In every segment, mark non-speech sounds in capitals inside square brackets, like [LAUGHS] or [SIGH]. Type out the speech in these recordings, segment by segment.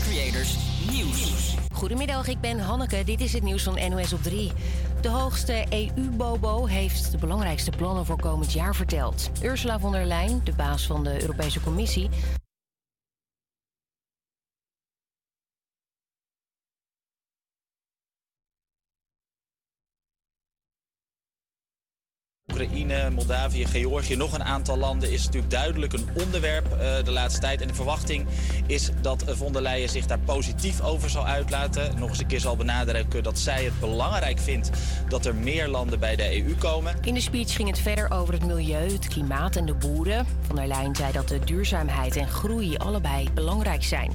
Creators Nieuws. Goedemiddag, ik ben Hanneke. Dit is het nieuws van NOS op 3. De hoogste EU-bobo heeft de belangrijkste plannen voor komend jaar verteld. Ursula von der Leyen, de baas van de Europese Commissie, Oekraïne, Moldavië, Georgië, nog een aantal landen is natuurlijk duidelijk een onderwerp uh, de laatste tijd. En de verwachting is dat von der Leyen zich daar positief over zal uitlaten. Nog eens een keer zal benadrukken dat zij het belangrijk vindt dat er meer landen bij de EU komen. In de speech ging het verder over het milieu, het klimaat en de boeren. Von der Leyen zei dat de duurzaamheid en groei allebei belangrijk zijn.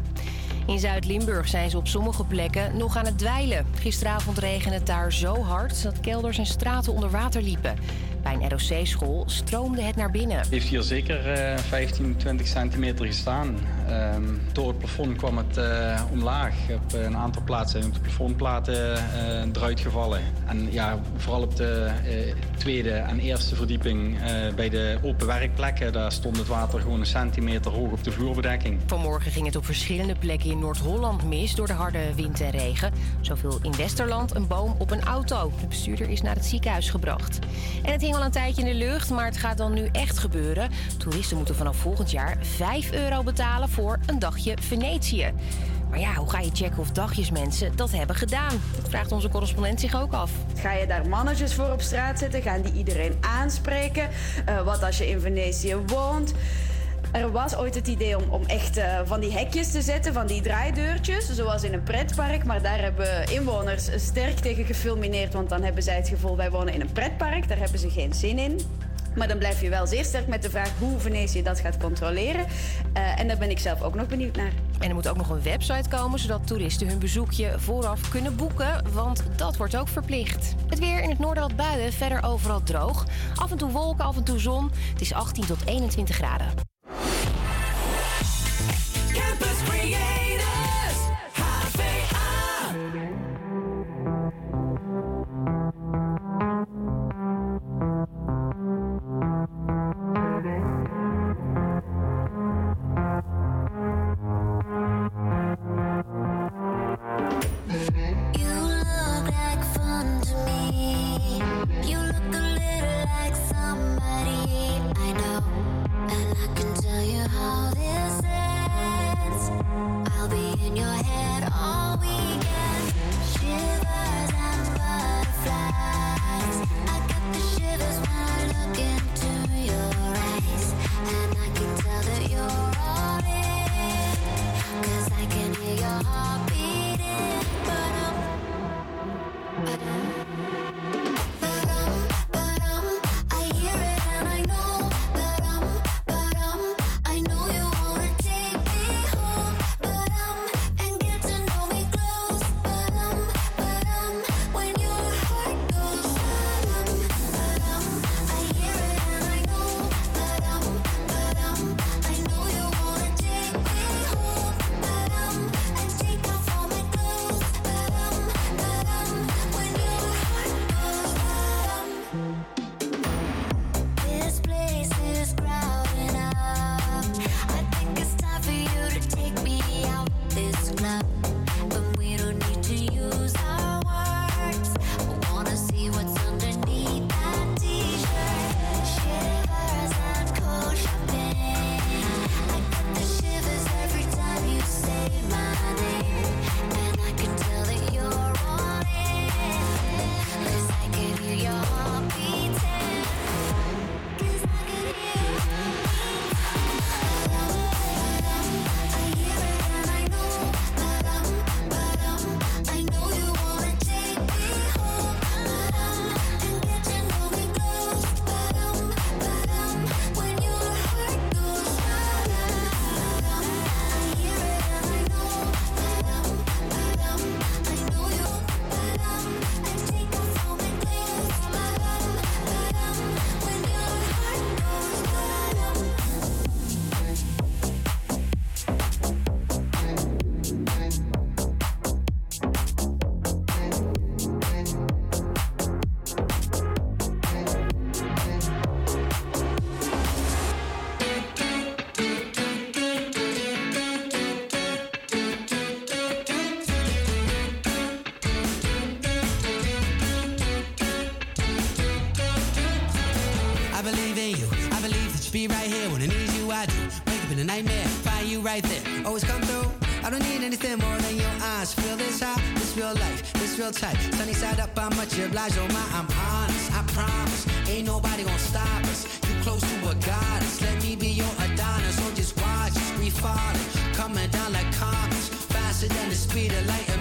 In Zuid-Limburg zijn ze op sommige plekken nog aan het dweilen. Gisteravond regende het daar zo hard dat kelders en straten onder water liepen. Bij een ROC-school stroomde het naar binnen. Het heeft hier zeker uh, 15, 20 centimeter gestaan. Uh, door het plafond kwam het uh, omlaag. Op een aantal plaatsen zijn de plafondplaten uh, eruit gevallen. En ja, vooral op de tweede en eerste verdieping bij de open werkplekken... daar stond het water gewoon een centimeter hoog op de vloerbedekking. Vanmorgen ging het op verschillende plekken in Noord-Holland mis... door de harde wind en regen. Zoveel in Westerland een boom op een auto. De bestuurder is naar het ziekenhuis gebracht. En het hing al een tijdje in de lucht, maar het gaat dan nu echt gebeuren. Toeristen moeten vanaf volgend jaar 5 euro betalen voor een dagje Venetië. Maar ja, hoe ga je checken of dagjesmensen dat hebben gedaan? Dat vraagt onze correspondent zich ook af. Ga je daar mannetjes voor op straat zetten? Gaan die iedereen aanspreken? Uh, wat als je in Venetië woont? Er was ooit het idee om, om echt uh, van die hekjes te zetten, van die draaideurtjes, zoals in een pretpark. Maar daar hebben inwoners sterk tegen gefilmineerd, want dan hebben zij het gevoel, wij wonen in een pretpark, daar hebben ze geen zin in. Maar dan blijf je wel zeer sterk met de vraag hoe Venetië dat gaat controleren. Uh, en daar ben ik zelf ook nog benieuwd naar. En er moet ook nog een website komen zodat toeristen hun bezoekje vooraf kunnen boeken. Want dat wordt ook verplicht. Het weer in het noorden wat buien, verder overal droog. Af en toe wolken, af en toe zon. Het is 18 tot 21 graden. Campus Creators, HVA. Real tight. Sunny side up, I'm much obliged. Oh my, I'm honest. I promise, ain't nobody gonna stop us. You close to a goddess. Let me be your Adonis, or just watch us. We falling, coming down like comets, faster than the speed of light.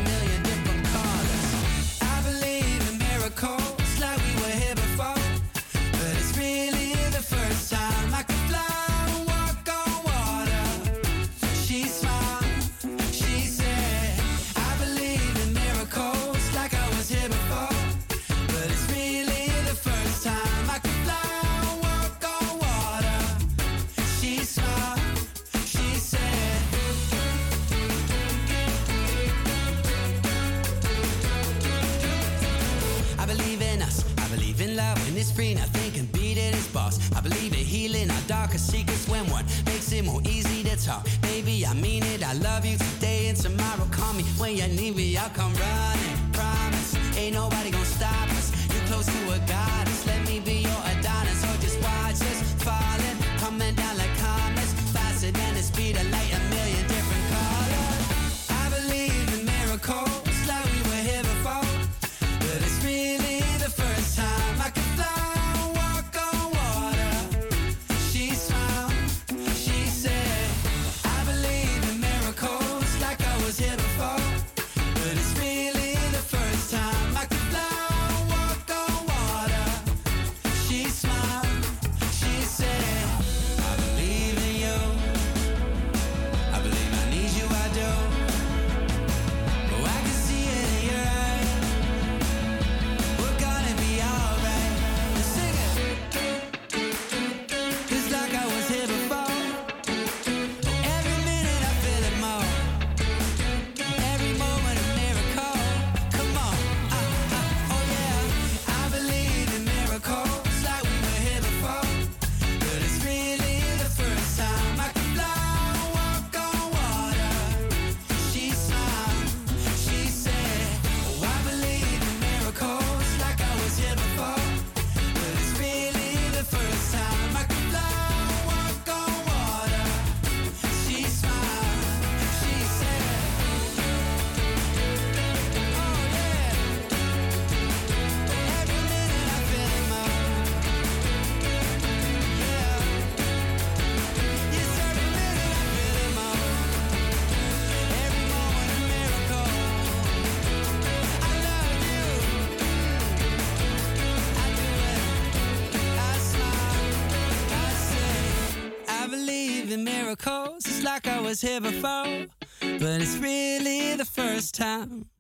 Was here before, but it's really the first time.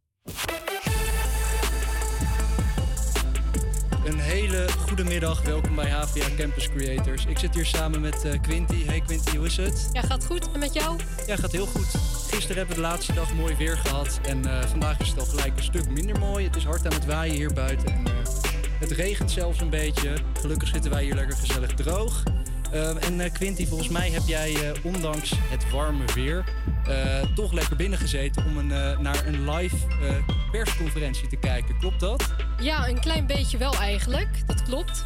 Een hele goede middag. Welkom bij HVA Campus Creators. Ik zit hier samen met eh, Quinty. Hey Quinty, hoe is het? Ja, gaat goed. En met jou? Ja, gaat heel goed. Gisteren hebben we de laatste dag mooi weer gehad. En eh, vandaag is het al gelijk een stuk minder mooi. Het is hard aan het waaien hier buiten. En, eh, het regent zelfs een beetje. Gelukkig zitten wij hier lekker gezellig droog. Eh, en eh, Quinty, volgens mij heb jij eh, ondanks het warme weer eh, toch lekker binnen gezeten om een, naar een live persconferentie te kijken. Klopt dat? Ja, een klein beetje wel eigenlijk. Dat klopt.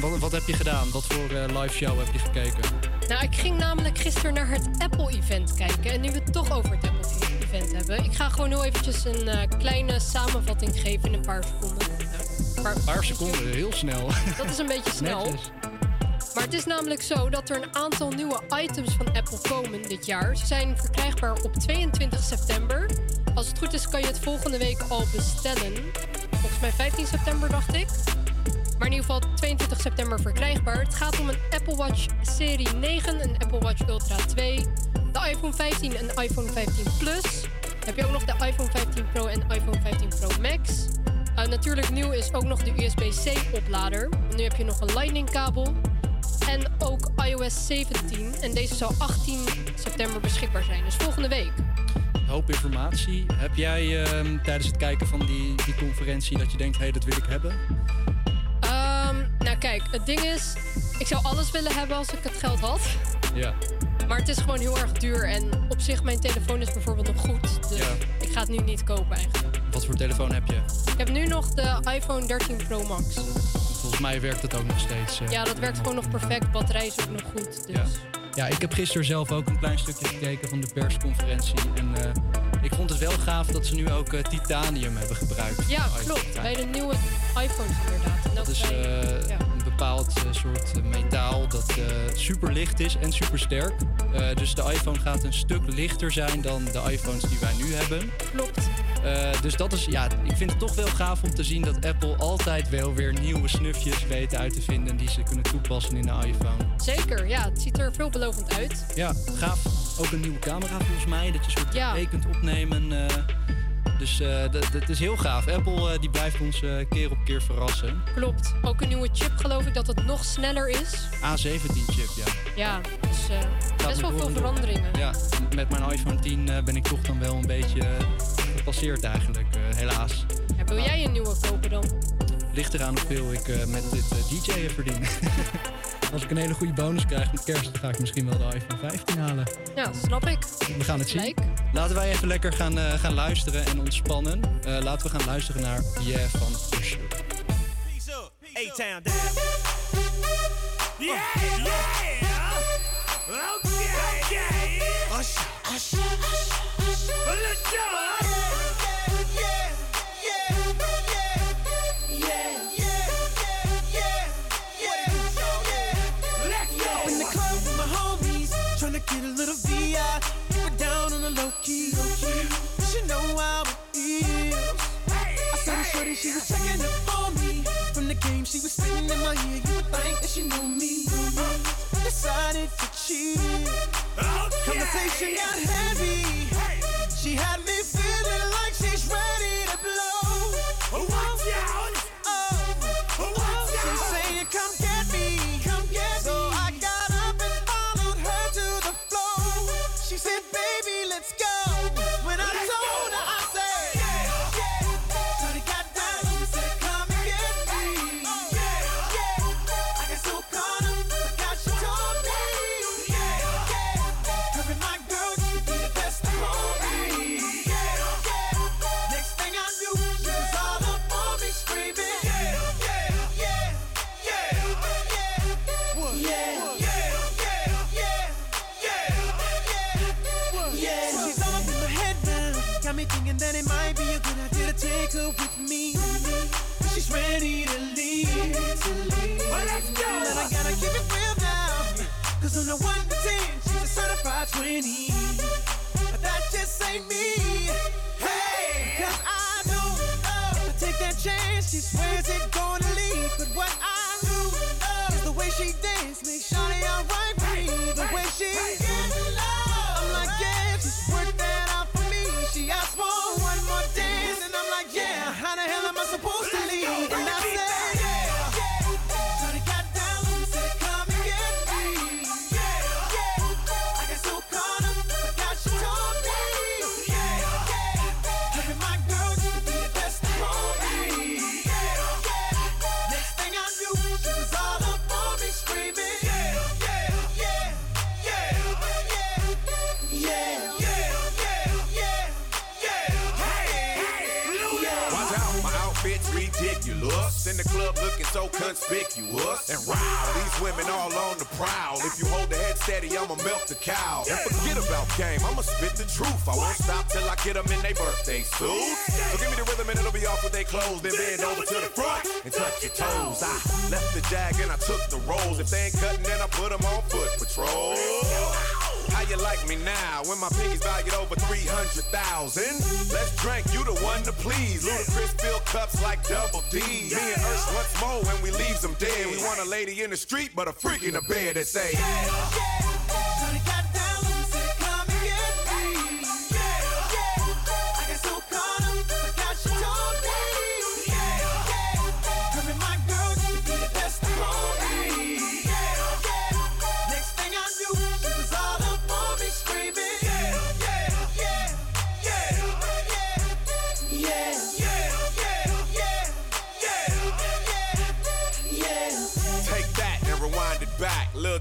Wat, wat heb je gedaan? Wat voor live show heb je gekeken? Nou, ik ging namelijk gisteren naar het Apple-event kijken. En nu we het toch over het Apple-event hebben... ik ga gewoon heel eventjes een kleine samenvatting geven in een paar seconden. Nou, een paar, paar seconden, heel snel. Dat is een beetje [LAUGHS] snel. Netjes. Maar het is namelijk zo dat er een aantal nieuwe items van Apple komen dit jaar. Ze zijn verkrijgbaar op 22 september. Als het goed is kan je het volgende week al bestellen. Volgens mij 15 september dacht ik. Maar in ieder geval 22 september verkrijgbaar. Het gaat om een Apple Watch Serie 9, een Apple Watch Ultra 2, de iPhone 15 en iPhone 15 Plus. Heb je ook nog de iPhone 15 Pro en iPhone 15 Pro Max. Uh, natuurlijk nieuw is ook nog de USB-C oplader. Nu heb je nog een Lightning kabel. En ook iOS 17. En deze zal 18 september beschikbaar zijn. Dus volgende week. Een hoop informatie. Heb jij ehm, tijdens het kijken van die, die conferentie dat je denkt, hé, hey, dat wil ik hebben? Ehm, nou kijk, het ding is... Ik zou alles willen hebben als ik het geld had. Ja. Maar het is gewoon heel erg duur. En op zich, mijn telefoon is bijvoorbeeld nog goed. Dus Ja. ik ga het nu niet kopen eigenlijk. Wat voor telefoon heb je? Ik heb nu nog de iPhone 13 Pro Max. Volgens mij werkt dat ook nog steeds. eh, Ja, dat werkt gewoon nog perfect. Batterij is ook nog goed. Dus. Ja. ja, ik heb gisteren zelf ook een klein stukje gekeken van de persconferentie. En eh, ik vond het wel gaaf dat ze nu ook eh, titanium hebben gebruikt. Ja, klopt. Bij de nieuwe iPhones inderdaad. En Dat ja. Bepaald eh, soort eh, metaal dat eh, super licht is en super sterk. Dus de iPhone gaat een stuk lichter zijn dan de iPhones die wij nu hebben. Klopt. Dus dat is, ja, ik vind het toch wel gaaf om te zien dat Apple altijd wel weer nieuwe snufjes weet uit te vinden die ze kunnen toepassen in de iPhone. Zeker, ja. Het ziet er veelbelovend uit. Ja, gaaf. Ook een nieuwe camera volgens mij, dat je soort Ja. kunt opnemen. Dus eh, dat is heel gaaf. Apple eh, die blijft ons eh, keer op keer verrassen. Klopt. Ook een nieuwe chip geloof ik dat het nog sneller is. A17 chip, ja. Ja, dus best wel veel veranderingen. Ja, met mijn iPhone 10 eh, ben ik toch dan wel een beetje gepasseerd eigenlijk, helaas. Ja, wil jij een nieuwe kopen dan? Ligt eraan hoeveel ik met dit DJ'en verdien. [LAUGHS] Als ik een hele goede bonus krijg met kerst, dan ga ik misschien wel de iPhone 15 halen. Ja, snap ik. We gaan het zien. Laten wij even lekker gaan, eh, gaan luisteren en ontspannen. Eh, laten we gaan luisteren naar Yeah van Usher. A-Town down. Yeah, yeah. Okay, okay. Hush, hush, hush, hush. Let's go. She was checking up on me. From the game, she was spitting in my ear. You would think that she knew me. Uh, decided to cheat. Oh, Conversation got heavy. She had me feeling like she's ready women all on the prowl. If you hold the head steady, I'ma melt the cow. And forget about game, I'ma spit the truth. I won't stop till I get them in their birthday suits. So give me the rhythm and it'll be off with their clothes. Then bend over to the front and touch your toes. I left the jag and I took the rolls. If they ain't cutting, then I put them on foot patrol. How you like me now when my pinky's valued over 300,000? Let's drink, you the one to please. Ludacris fill cups like double D. Me and Ursh once more when we leaves them dead. We want a lady in the street, but a freak in the bed that say, Shawty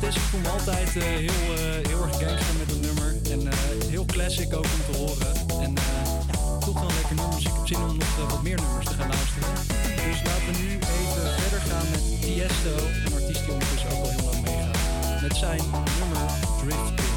het is. Ik voel me altijd eh, heel, eh, heel erg gangster met het nummer. En eh, heel classic ook om te horen. En ja, toch wel lekker nummers. Dus ik heb zin om nog wat meer nummers te gaan luisteren. Dus laten we nu even verder gaan met Tiesto. Een artiest die ondertussen ook al heel lang meegaat. Met zijn nummer Drift.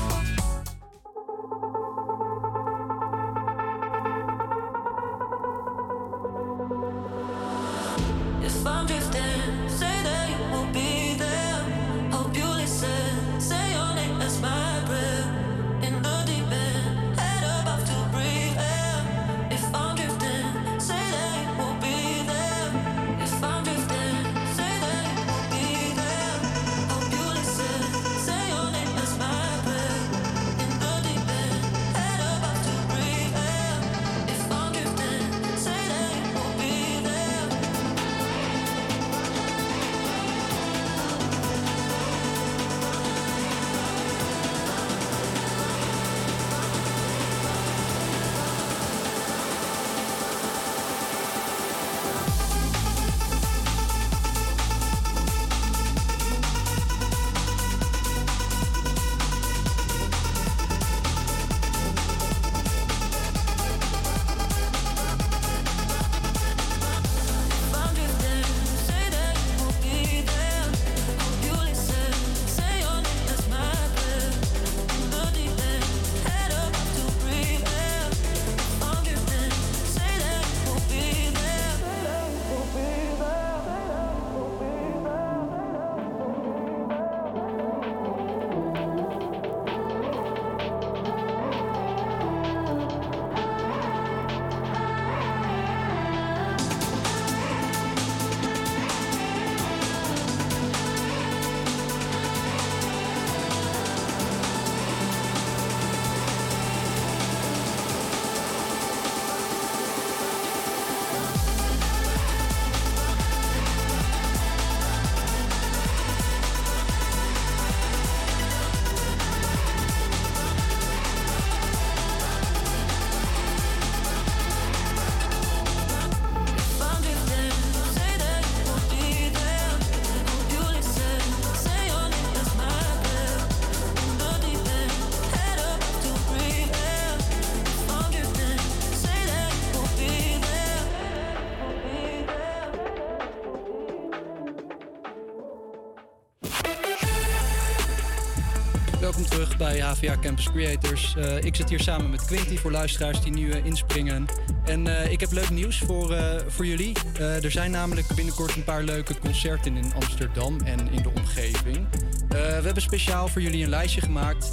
HVA Campus Creators. Eh, ik zit hier samen met Quinty voor luisteraars die nu eh, inspringen. En eh, ik heb leuk nieuws voor, voor jullie. Er zijn namelijk binnenkort een paar leuke concerten in Amsterdam en in de omgeving. We hebben speciaal voor jullie een lijstje gemaakt.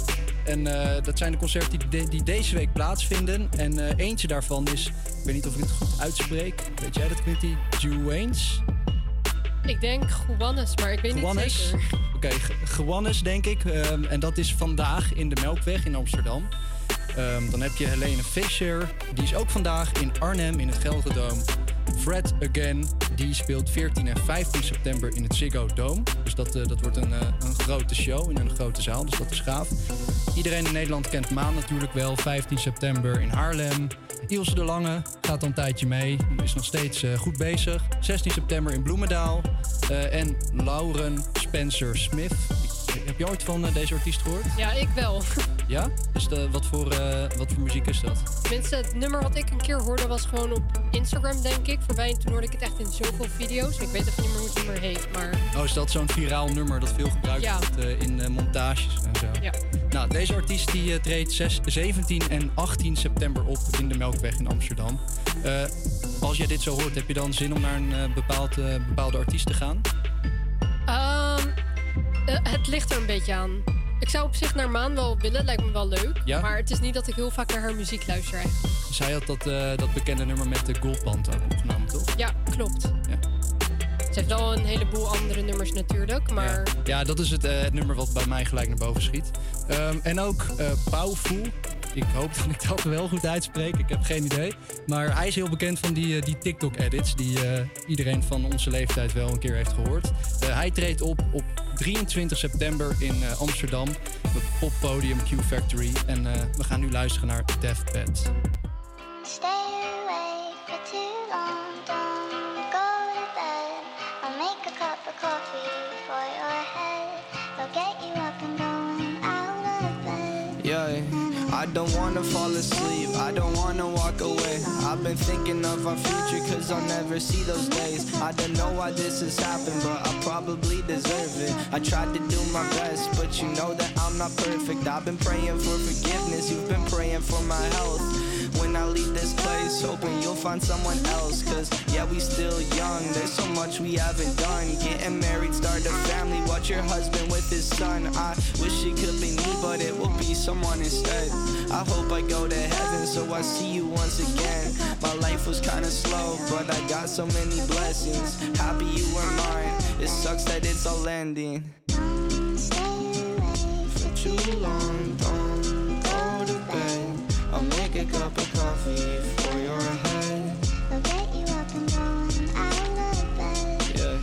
En dat zijn de concerten die, de- die deze week plaatsvinden. En eentje daarvan is, ik weet niet of ik het goed uitspreek. Weet jij dat, Quinty? Juwanes? Ik denk Juanes, maar ik weet niet zeker. Oké, Ge- Juanes denk ik. Ehm, en dat is vandaag in de Melkweg in Amsterdam. Ehm, dan heb je Helene Fischer. Die is ook vandaag in Arnhem in het Gelredome. Fred Again, die speelt 14 en 15 september in het Ziggo Dome. Dus dat, eh, dat wordt een, eh, een grote show in een grote zaal, dus dat is gaaf. Iedereen in Nederland kent Maan natuurlijk wel. 15 september in Haarlem. Ilse de Lange gaat al een tijdje mee. Is nog steeds eh, goed bezig. 16 september in Bloemendaal. En Lauren Spencer Smith. Heb je ooit van eh, deze artiest gehoord? Ja, ik wel. [LAUGHS] Ja? Dus de, wat, voor, eh, wat voor muziek is dat? Tenminste, het nummer wat ik een keer hoorde was gewoon op Instagram, denk ik. Voorbij en toen hoorde ik het echt in zoveel video's. Ik weet even niet meer hoe het nummer heet, maar... Oh, is dat zo'n viraal nummer dat veel gebruikt Ja. wordt eh, in montages en zo? Ja. Nou, deze artiest die treedt zes- 17 en 18 september op in de Melkweg in Amsterdam. Als jij dit zo hoort, heb je dan zin om naar een bepaald, bepaalde artiest te gaan? Eh, het ligt er een beetje aan. Ik zou op zich naar Maan wel willen, lijkt me wel leuk. Ja? Maar het is niet dat ik heel vaak naar haar muziek luister eigenlijk. Zij had dat, eh, dat bekende nummer met de Goldband ook opgenomen, toch? Ja, klopt. Ja. Ze heeft wel een heleboel andere nummers natuurlijk, maar... Ja, dat is het, eh, het nummer wat bij mij gelijk naar boven schiet. Ehm, en ook eh Powerful. Ik hoop [LAUGHS] dat ik dat wel goed uitspreek. Ik heb geen idee. Maar hij is heel bekend van die, eh, die TikTok-edits... die eh, iedereen van onze leeftijd wel een keer heeft gehoord. Eh, hij treedt op op 23 september in Amsterdam... op het poppodium Q Factory. En we gaan nu luisteren naar Deathbed. Stay awake for wanna fall asleep, I don't wanna walk away. I've been thinking of our future, cause I'll never see those days. I don't know why this has happened, but I probably deserve it. I tried to do my best, but you know that I'm not perfect. I've been praying for forgiveness, you've been praying for my health. When I leave this place, hoping you'll find someone else. Cause yeah, we still young, there's so much we haven't done. Getting married, start a family, watch your husband with his son. I wish it could be me, but it will be someone instead. I hope I go to heaven, so I see you once again. My life was kinda slow, but I got so many blessings. Happy you were mine, it sucks that it's all ending. Stay away For too long, a cup of coffee for your head. I'll get you up and going out of bed. Yeah,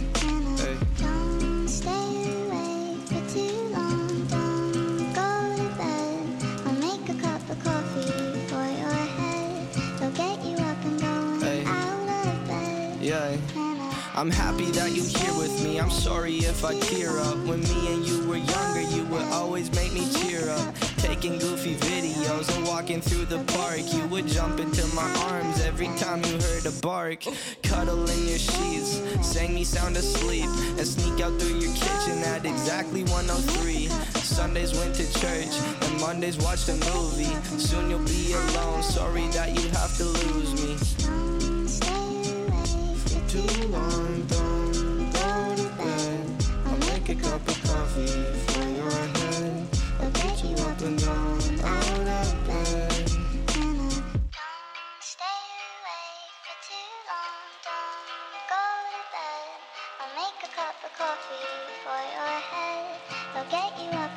hey. Don't stay awake for too long, don't go to bed. I'll make a cup of coffee for your head. I'll get you up and going Hey. out of bed. Yeah. I'm happy that you're here with me. I'm sorry if I tear up. When me and you were younger, up. Taking goofy videos and walking through the park. You would jump into my arms every time you heard a bark. Cuddle in your sheets, sang me sound asleep, and sneak out through your kitchen at exactly 103. Sundays went to church, and Mondays watched a movie. Soon you'll be alone. Sorry that you have to lose me. For too long, don't go to bed. I'll make a cup of coffee for your head. Up and down out of bed. Stay awake for too long, don't go to bed. I'll make a cup of coffee for your head. I'll get you up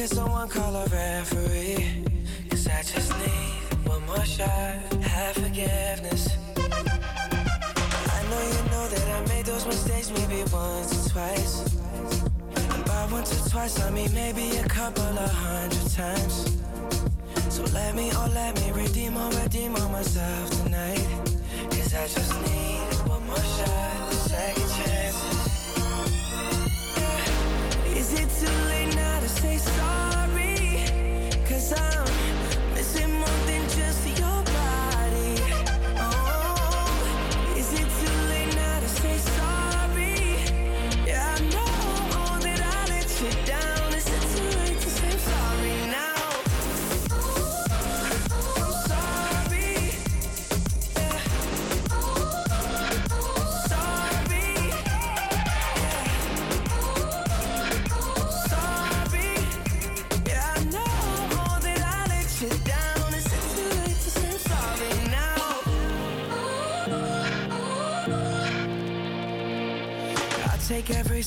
cause someone call a referee. Cause I just need one more shot, have forgiveness. I know you know that I made those mistakes maybe once or twice. And by once or twice, I mean maybe a couple of hundred times. So let me, oh let me redeem or redeem on myself tonight. Cause I just need one more shot, second chances. Is it too late say sorry? Cause I'm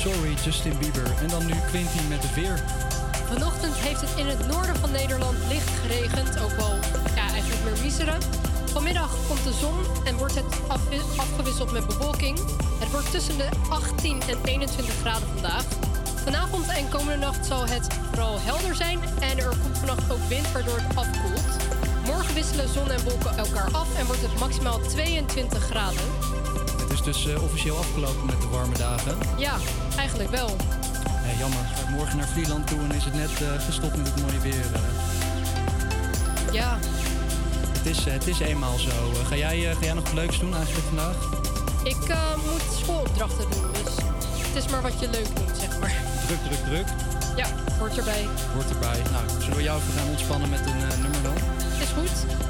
Sorry, Justin Bieber. En dan nu Quinty met de veer. Vanochtend heeft het in het noorden van Nederland licht geregend, ook wel ja, eigenlijk meer miseren. Vanmiddag komt de zon en wordt het afgewisseld met bewolking. Het wordt tussen de 18 en 21 graden vandaag. Vanavond en komende nacht zal het vooral helder zijn en er komt vannacht ook wind waardoor het afkoelt. Morgen wisselen zon en wolken elkaar af en wordt het maximaal 22 graden. Het is dus eh, officieel afgelopen met de warme dagen. Ja, eigenlijk wel. Eh, jammer, ga ik morgen naar Vlieland toe en is het net eh, gestopt met het mooie weer. eh. Ja, het, is, het is eenmaal zo. Ga, jij, ga jij nog wat leuks doen eigenlijk vandaag? ik moet schoolopdrachten doen, dus het is maar wat je leuk doet, zeg maar. Druk, druk, druk. Ja, hoort erbij. Hoort erbij. Nou, zullen we jou even gaan ontspannen met een nummer dan? Is goed.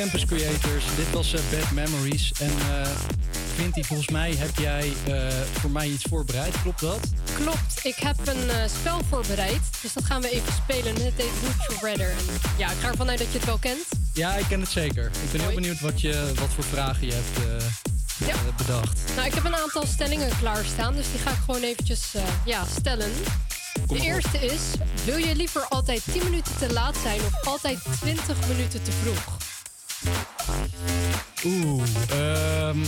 Campus Creators, dit was eh, Bad Memories. En eh Vinty, volgens mij heb jij eh, voor mij iets voorbereid, klopt dat? Klopt, ik heb een spel voorbereid. Dus dat gaan we even spelen. Het heet Would You Rather. En ja, ik ga ervan uit dat je het wel kent. Ja, ik ken het zeker. Ik ben heel benieuwd wat, je, wat voor vragen je hebt Ja. bedacht. Nou, ik heb een aantal stellingen klaarstaan. Dus die ga ik gewoon eventjes ja, stellen. Kom De op. eerste is, wil je liever altijd 10 minuten te laat zijn of altijd 20 minuten te vroeg? Oeh, ehm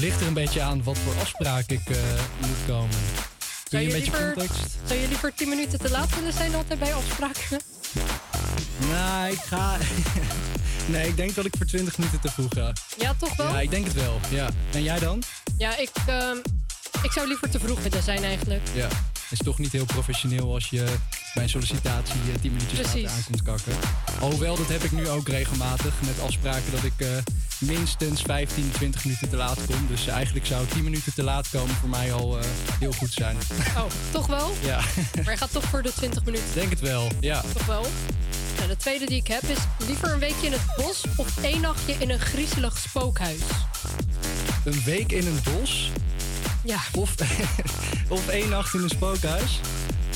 ligt er een beetje aan wat voor afspraak ik eh, moet komen. Kun je een beetje liever, context? zou je liever 10 minuten te laat willen zijn altijd bij afspraken? Nou, ik ga... [LAUGHS] nee, ik denk dat ik voor 20 minuten te vroeg ga. Ja, toch wel? Ja, ik denk het wel. Ja. En jij dan? Ja, ik, ehm, ik zou liever te vroeg willen zijn eigenlijk. Ja. Is toch niet heel professioneel als je bij een sollicitatie eh, 10 minuutjes later Precies. aankomt kakken. Alhoewel, dat heb ik nu ook regelmatig met afspraken dat ik eh, minstens 15, 20 minuten te laat kom. Dus eigenlijk zou 10 minuten te laat komen voor mij al eh, heel goed zijn. Oh, toch wel? ja, Maar je gaat toch voor de 20 minuten. denk het wel. Ja. Toch wel? Nou, de tweede die ik heb is liever een weekje in het bos of één nachtje in een griezelig spookhuis. Een week in een bos. Ja. Of, [LAUGHS] of één nacht in een spookhuis.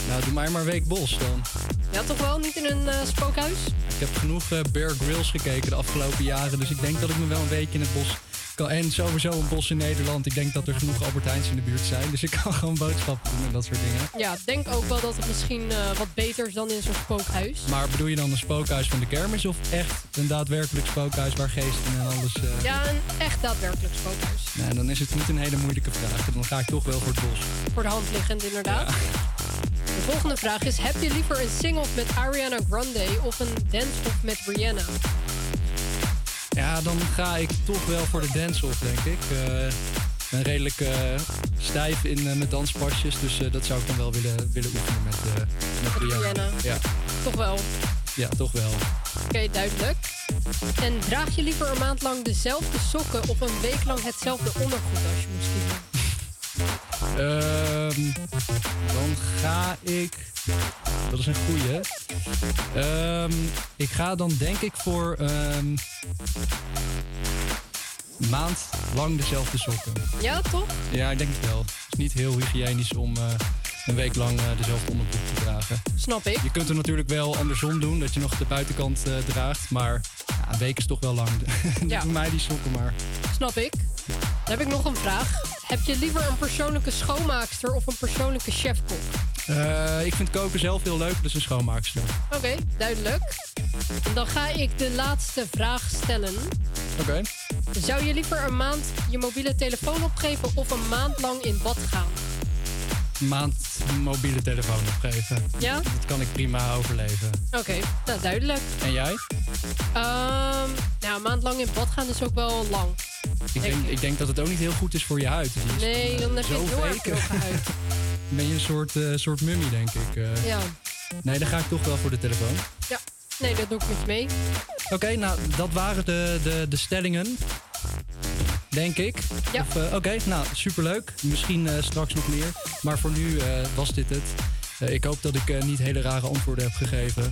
Nou, doe mij maar een week bos dan. Ja, toch wel? Niet in een eh, spookhuis? Ik heb genoeg eh, Bear Grylls gekeken de afgelopen jaren. Dus ik denk dat ik me wel een weekje in het bos kan. En sowieso een bos in Nederland. Ik denk dat er genoeg Albert Heijns in de buurt zijn. Dus ik kan [LAUGHS] gewoon boodschappen doen en dat soort dingen. Ja, ik denk ook wel dat het misschien eh, wat beter is dan in zo'n spookhuis. Maar bedoel je dan een spookhuis van de kermis of echt een daadwerkelijk spookhuis waar geesten en alles... Ja, een echt daadwerkelijk spookhuis. Nou, dan is het niet een hele moeilijke vraag. Dan ga ik toch wel voor het bos. Voor de hand liggend, inderdaad. De volgende vraag is: heb je liever een sing-off met Ariana Grande of een dance-off met Rihanna? Ja, dan ga ik toch wel voor de dance-off, denk ik. Eh, Ik ben redelijk eh, stijf in eh, mijn danspasjes, dus dat zou ik dan wel willen, willen oefenen met, met Rihanna. Rihanna. Ja. Toch wel. ja, toch wel. Oké, duidelijk. En draag je liever een maand lang dezelfde sokken of een week lang hetzelfde ondergoed als je moest kiezen? Ehm, dan ga ik. Dat is een goeie. Ehm, ik ga dan denk ik voor. ehm, maand lang dezelfde sokken. Ja, toch? Ja, ik denk het wel. Het is niet heel hygiënisch om eh, een week lang eh, dezelfde onderbroek te dragen. Snap ik. Je kunt het natuurlijk wel andersom doen, dat je nog de buitenkant eh, draagt. Maar ja, een week is toch wel lang. [LAUGHS] Ja. Voor mij die sokken maar. Snap ik. Dan heb ik nog een vraag. Heb je liever een persoonlijke schoonmaakster of een persoonlijke chefkok? Eh, ik vind koken zelf heel leuk, dus een schoonmaakster. Oké, duidelijk. En dan ga ik de laatste vraag stellen. Oké. Zou je liever een maand je mobiele telefoon opgeven of een maand lang in bad gaan? Maand mobiele telefoon opgeven. Ja? Dat kan ik prima overleven. Oké, nou duidelijk. En jij? Ehm, nou, een maand lang in bad gaan is ook wel lang. Ik denk, ik denk dat het ook niet heel goed is voor je huid. Dus Nee, dan heb je Zo heel erg huid. [LAUGHS] ben je een soort, eh, soort mummie, denk ik. eh. Ja. Nee, dan ga ik toch wel voor de telefoon. Ja, nee, dat doe ik met je mee. Oké, nou, dat waren de, de, de stellingen. Denk ik. Ja. Eh, Oké, nou, superleuk. Misschien eh, straks nog meer. Maar voor nu eh, was dit het. Ik hoop dat ik niet hele rare antwoorden heb gegeven.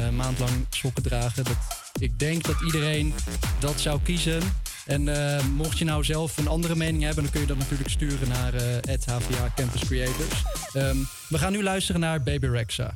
Een maand lang sokken dragen. Dat, ik denk dat iedereen dat zou kiezen. En mocht je nou zelf een andere mening hebben, dan kun je dat natuurlijk sturen naar eh HVA Campus Creators. Ehm, we gaan nu luisteren naar Baby Rexa.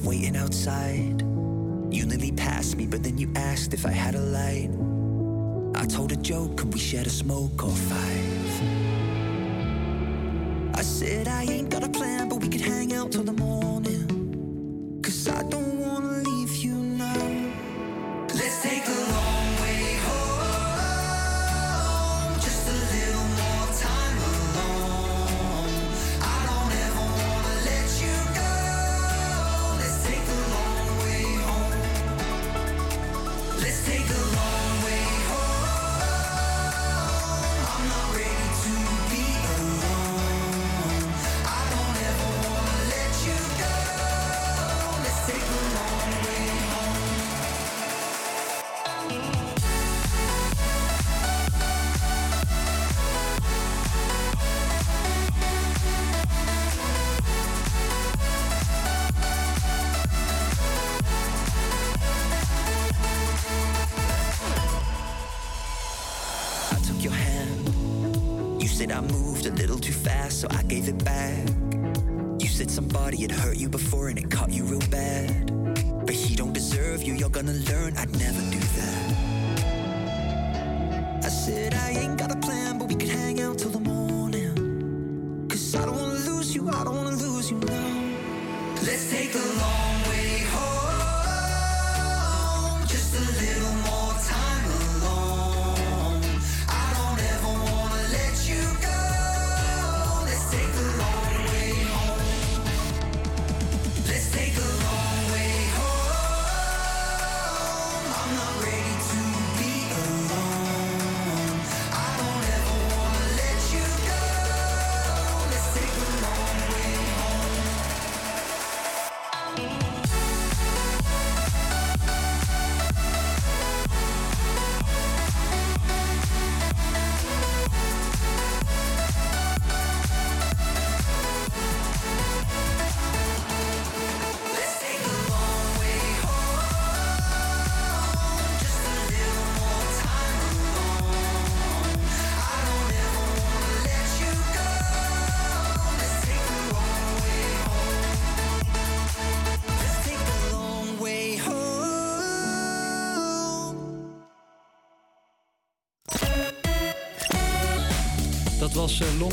Waiting outside. You nearly passed me, but then you asked if I had a light. I told a joke, could we share a smoke or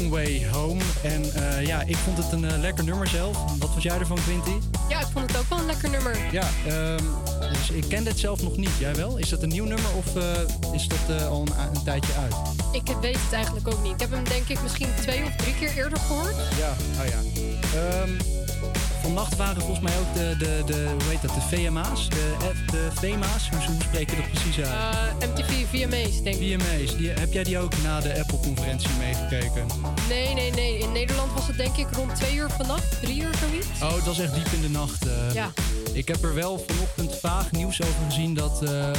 Long Way Home. En eh, ja, ik vond het een eh, lekker nummer zelf. Wat vond jij ervan, Quinty? Ja, ik vond het ook wel een lekker nummer. Ja, ehm, dus ik ken dit zelf nog niet. Jij wel? Is dat een nieuw nummer of eh, is dat al een, een tijdje uit? Ik weet het eigenlijk ook niet. Ik heb hem denk ik misschien twee of drie keer eerder gehoord. Ja, oh ja. Ehm, vannacht waren volgens mij ook de, de, de hoe heet dat, de VMA's? De, eh, de VMA's? Hoe, hoe spreek je dat precies uit? Eh, MTV VMA's denk ik. VMA's. Die, heb jij die ook na de Apple-conferentie meegekeken? Nee, nee, nee. In Nederland was het denk ik rond twee uur vannacht, drie uur zoiets. Oh, dat was echt diep in de nacht. eh. Ja. Ik heb er wel vanochtend vaag nieuws over gezien dat eh,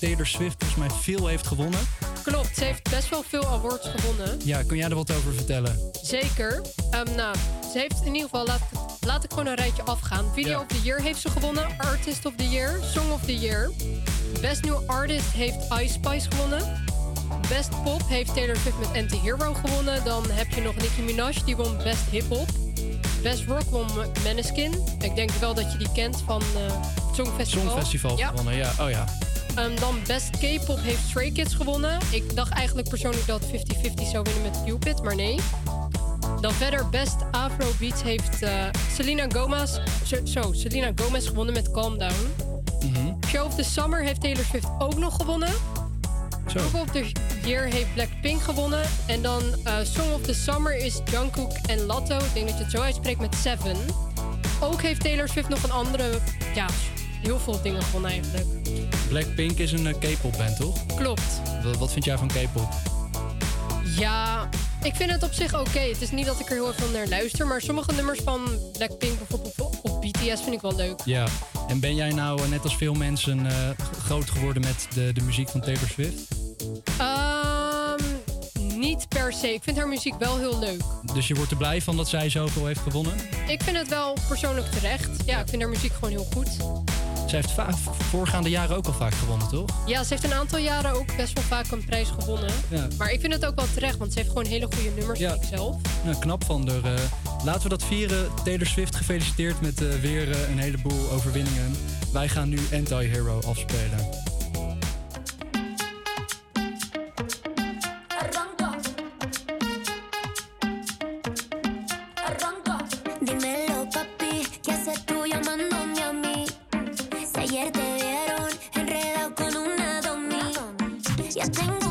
Taylor Swift volgens mij veel heeft gewonnen. Klopt, ze heeft best wel veel awards gewonnen. Ja, kun jij er wat over vertellen? Zeker. Ehm, nou, ze heeft in ieder geval, laat, laat ik gewoon een rijtje afgaan. Video of the Year heeft ze gewonnen. Artist of the Year. Song of the Year. Best New Artist heeft Ice Spice gewonnen. Best Pop heeft Taylor Swift met Anti-Hero gewonnen. Dan heb je nog Nicki Minaj, die won Best Hip Hop. Best Rock won Maneskin. Ik denk wel dat je die kent van eh Songfestival. Songfestival Ja. gewonnen, ja. Oh ja. Ehm, dan Best K-pop heeft Stray Kids gewonnen. Ik dacht eigenlijk persoonlijk dat 50-50 zou winnen met Cupid, maar nee. Dan verder Best Afrobeats heeft eh, Selena Gomez, zo, Selena Gomez gewonnen met Calm Down. Mhm. Show of the Summer heeft Taylor Swift ook nog gewonnen. Zo. Song of the Year heeft Blackpink gewonnen. En dan eh, Song of the Summer is Jungkook en Latto. Ik denk dat je het zo uitspreekt met Seven. Ook heeft Taylor Swift nog een andere, ja, heel veel dingen gewonnen eigenlijk. Blackpink is een eh, K-pop band, toch? Klopt. Wat, wat vind jij van K-pop? Ja, ik vind het op zich oké. Het is niet dat ik er heel veel naar luister. Maar sommige nummers van Blackpink bijvoorbeeld of- BTS vind ik wel leuk. Ja. En ben jij nou, eh, net als veel mensen, eh, groot geworden met de, de muziek van Taylor Swift? Ehm, niet per se. Ik vind haar muziek wel heel leuk. Dus je wordt er blij van dat zij zoveel heeft gewonnen? Ik vind het wel persoonlijk terecht. Ja, ik vind haar muziek gewoon heel goed. Zij heeft voorgaande jaren ook al vaak gewonnen, toch? Ja, ze heeft een aantal jaren ook best wel vaak een prijs gewonnen. Ja. Maar ik vind het ook wel terecht, want ze heeft gewoon hele goede nummers, vind ik zelf. Nou, knap van haar. eh. laten we dat vieren. Taylor Swift gefeliciteerd met eh, weer eh, een heleboel overwinningen. Wij gaan nu Anti-Hero afspelen. things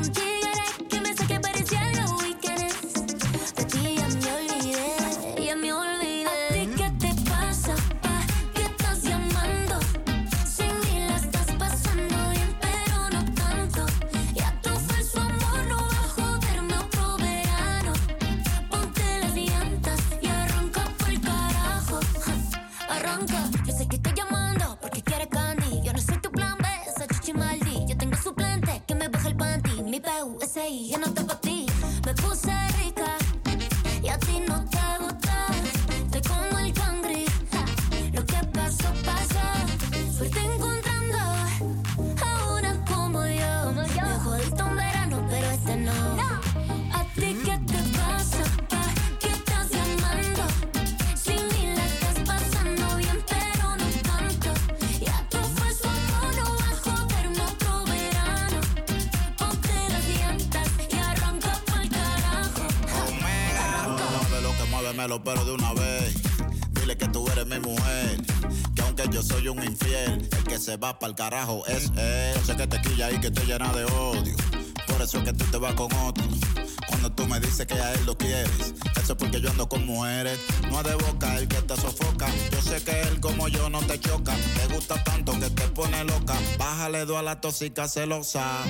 pero de una vez. Dile que tú eres mi mujer. Que aunque yo soy un infiel, el que se va para el carajo es él. Sé que te quilla y que te llena de odio. Por eso es que tú te vas con otro. Cuando tú me dices que a él lo quieres, eso es porque yo ando con mujeres. No es de boca el que te sofoca. Yo sé que él como yo no te choca. Te gusta tanto que te pone loca. Bájale dos a la tóxica celosa.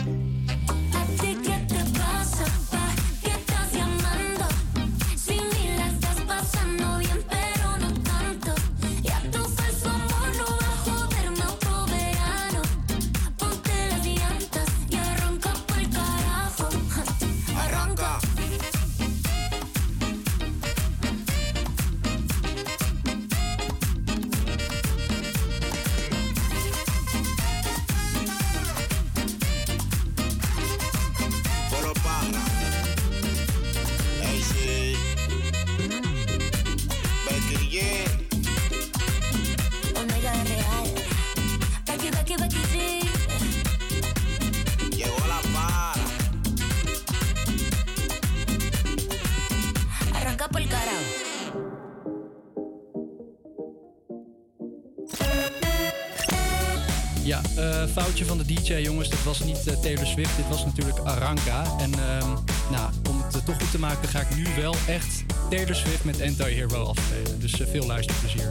De DJ, jongens. Dit was niet eh, Taylor Swift, dit was natuurlijk Aranka. En ehm, nou, om het eh, toch goed te maken, ga ik nu wel echt Taylor Swift met Anti-Hero afspelen. Dus eh, veel luisterplezier.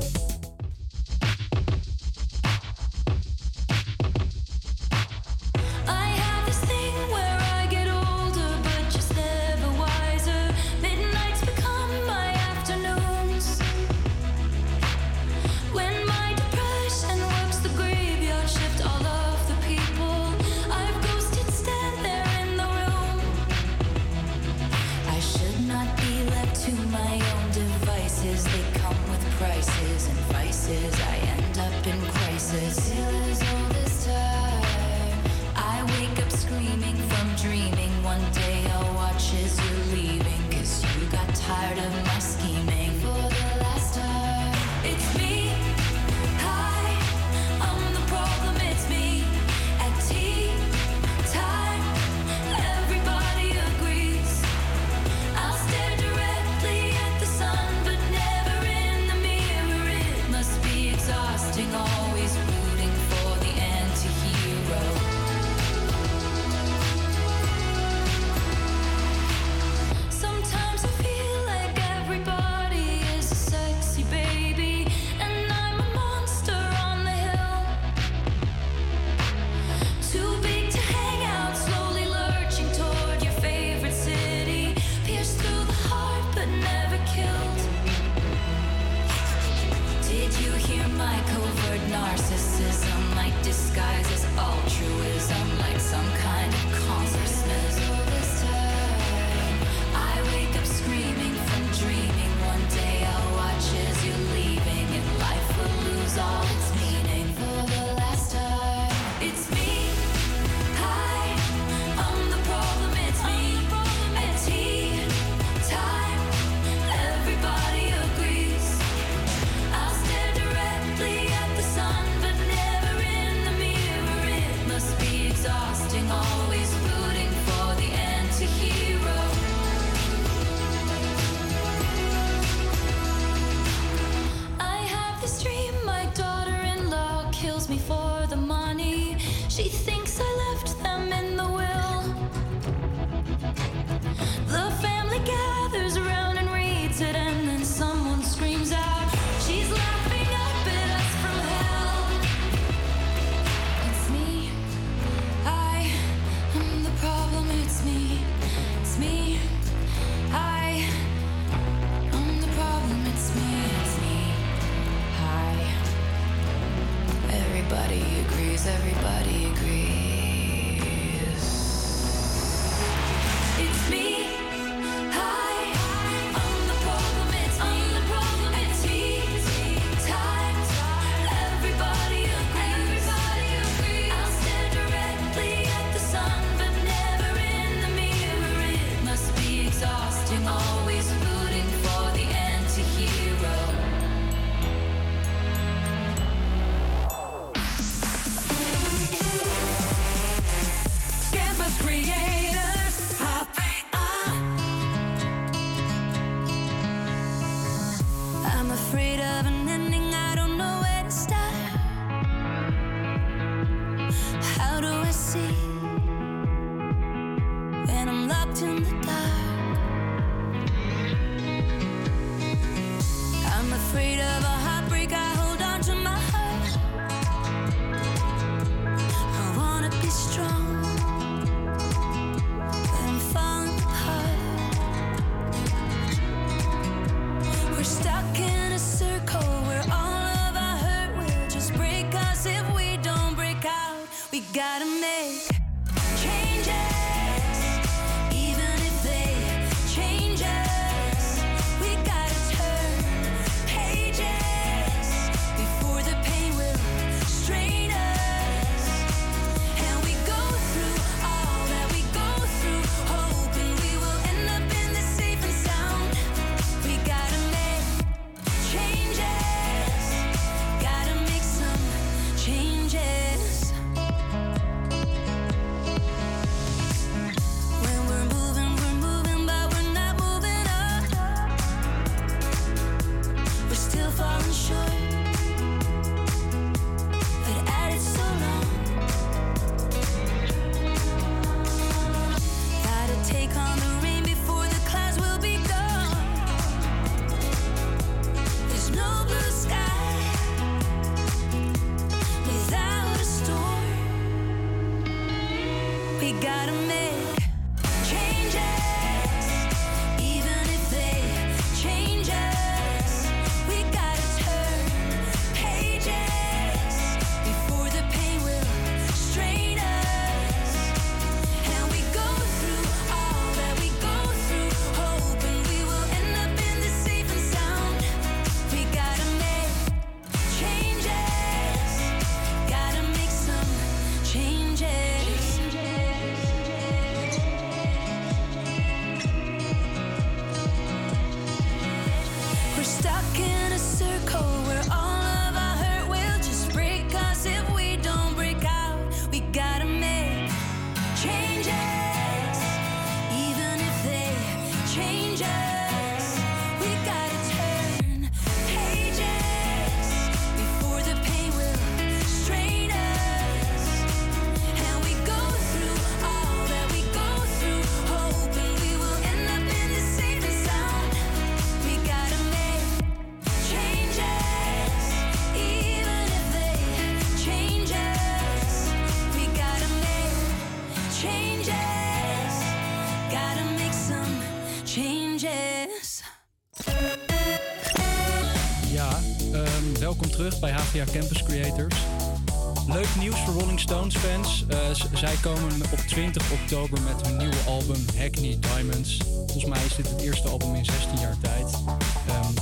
Stones fans. Eh, zij komen op 20 oktober met hun nieuwe album Hackney Diamonds. Volgens mij is dit het eerste album in 16 jaar tijd. Ehm,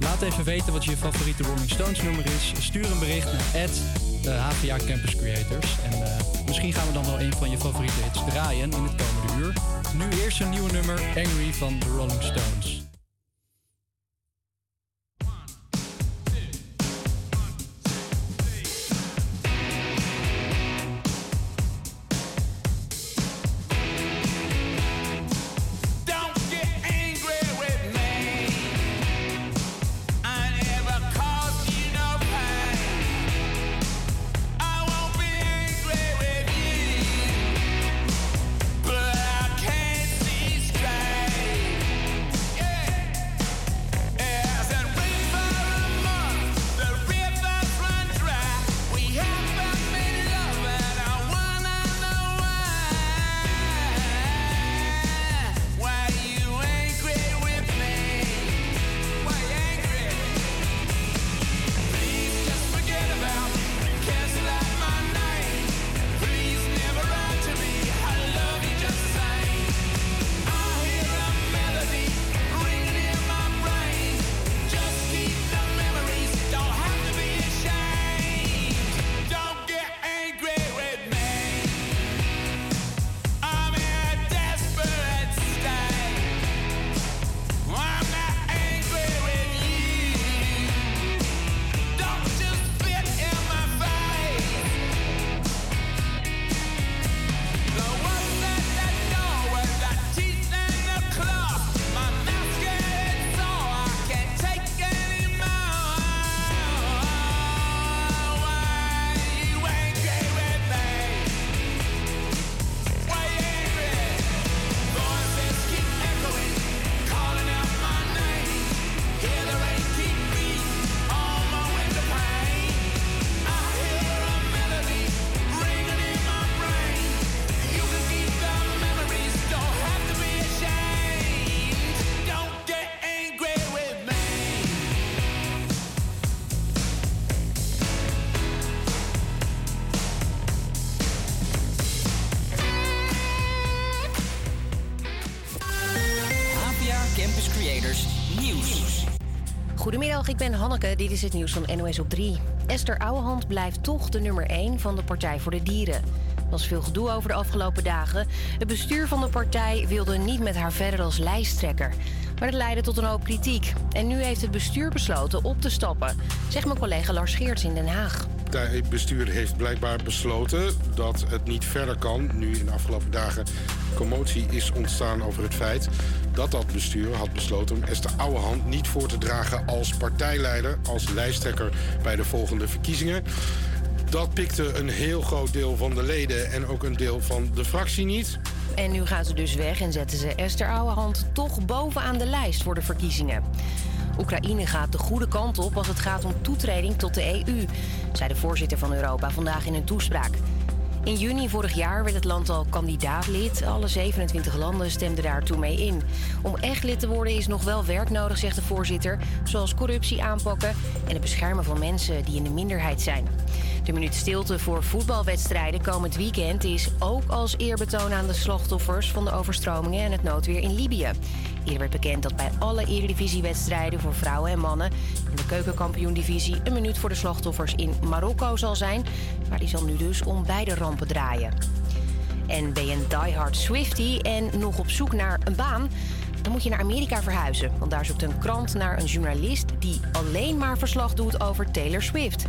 laat even weten wat je favoriete Rolling Stones nummer is. Stuur een bericht naar HVA eh, Campus Creators. En eh, misschien gaan we dan wel een van je favoriete hits draaien in het komende uur. Nu eerst een nieuwe nummer, Angry van de Rolling Stones. Ik ben Hanneke. Dit is het nieuws van NOS op 3. Esther Ouwehand blijft toch de nummer 1 van de Partij voor de Dieren. Er was veel gedoe over de afgelopen dagen. Het bestuur van de partij wilde niet met haar verder als lijsttrekker. Maar dat leidde tot een hoop kritiek. En nu heeft het bestuur besloten op te stappen, zegt mijn collega Lars Geerts in Den Haag. Het bestuur heeft blijkbaar besloten dat het niet verder kan. Nu in de afgelopen dagen commotie is ontstaan over het feit dat dat bestuur had besloten om Esther Ouwehand niet voor te dragen als partijleider, als lijsttrekker bij de volgende verkiezingen. Dat pikte een heel groot deel van de leden en ook een deel van de fractie niet. En nu gaan ze dus weg en zetten ze Esther Ouwehand toch bovenaan de lijst voor de verkiezingen. Oekraïne gaat de goede kant op als het gaat om toetreding tot de EU, zei de voorzitter van Europa vandaag in een toespraak. In juni vorig jaar werd het land al kandidaatlid. Alle 27 landen stemden daartoe mee in. Om echt lid te worden is nog wel werk nodig, zegt de voorzitter. Zoals corruptie aanpakken en het beschermen van mensen die in de minderheid zijn. De minuut stilte voor voetbalwedstrijden komend weekend is ook als eerbetoon aan de slachtoffers van de overstromingen en het noodweer in Libië. Eerder werd bekend dat bij alle eredivisiewedstrijden voor vrouwen en mannen de keukenkampioendivisie een minuut voor de slachtoffers in Marokko zal zijn. Maar die zal nu dus om beide rampen draaien. En ben je een diehard Swifty en nog op zoek naar een baan? Dan moet je naar Amerika verhuizen. Want daar zoekt een krant naar een journalist die alleen maar verslag doet over Taylor Swift.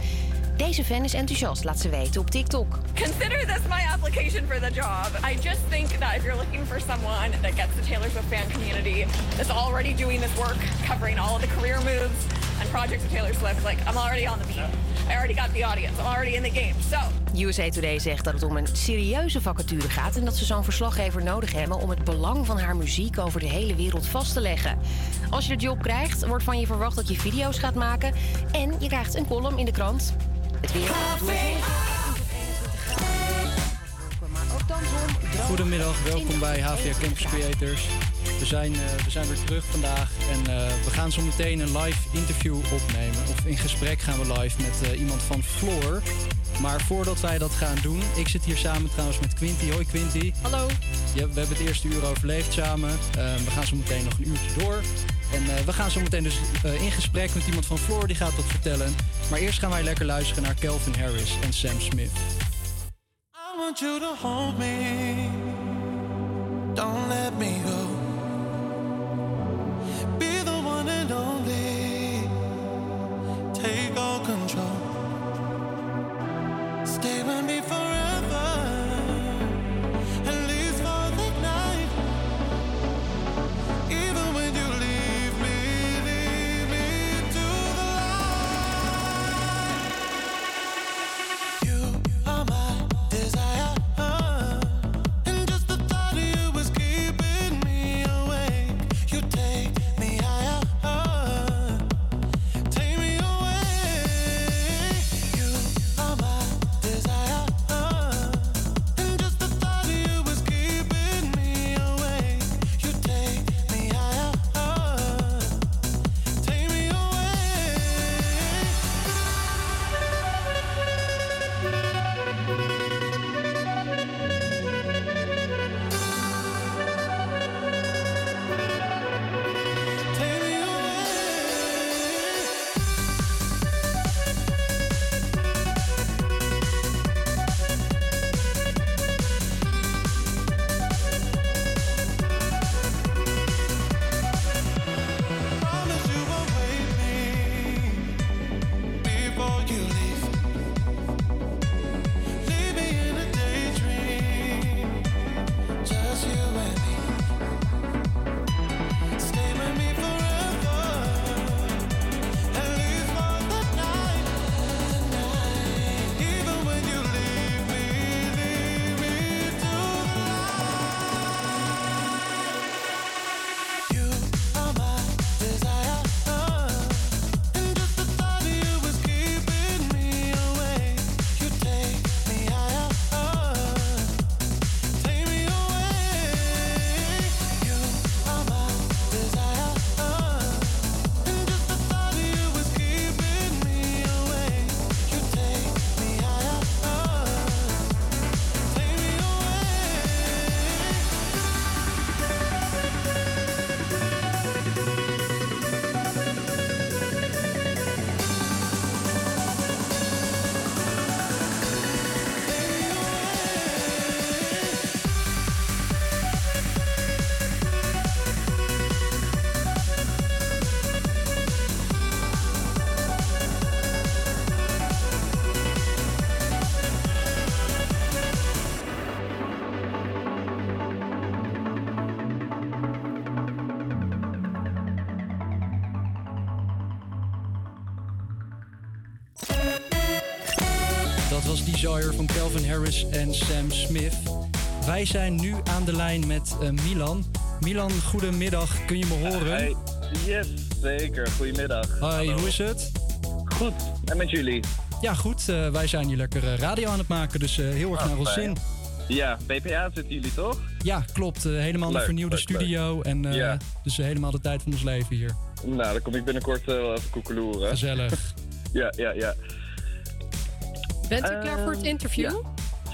Deze fan is enthousiast, laat ze weten op TikTok. Consider this my application for the job. I just think that if you're looking for someone that gets the Taylor Swift fan community that's already doing this work, covering all of the career moves and projects of Taylor Swift, like I'm already on the beat. I already got the audience. I'm already in the game. So USA Today zegt dat het om een serieuze vacature gaat en dat ze zo'n verslaggever nodig hebben om het belang van haar muziek over de hele wereld vast te leggen. Als je de job krijgt, wordt van je verwacht dat je video's gaat maken en je krijgt een column in de krant. Het weer. Goedemiddag, welkom bij HVA Campus Creators. We zijn, eh, we zijn weer terug vandaag en eh, we gaan zo meteen een live interview opnemen. Of in gesprek gaan we live met eh, iemand van Floor. Maar voordat wij dat gaan doen, ik zit hier samen trouwens met Quinty. Hoi Quinty. Hallo. Ja, we hebben het eerste uur overleefd samen. We gaan zo meteen nog een uurtje door. En eh, we gaan zo meteen dus eh, in gesprek met iemand van Floor, die gaat dat vertellen. Maar eerst gaan wij lekker luisteren naar Calvin Harris en Sam Smith. I want you to hold me. Don't let me go. Be the one and only. Take all control. Stay with me forever. Van Calvin Harris en Sam Smith. Wij zijn nu aan de lijn met eh, Milan. Milan, goedemiddag. Kun je me horen? Hey, yes, zeker. Goedemiddag. Hoi, hoe is het? Goed, en met jullie? Ja, goed. Eh, wij zijn hier lekker eh, radio aan het maken, dus heel erg Ah, naar ons zin. Ja, BPA zitten jullie toch? Ja, klopt. Helemaal een vernieuwde leuk, studio. En Ja. dus helemaal de tijd van ons leven hier. Nou, dan kom ik binnenkort eh, wel even koekeloeren. Gezellig. [LAUGHS] ja, ja, ja. Bent u klaar voor het Ehm, interview?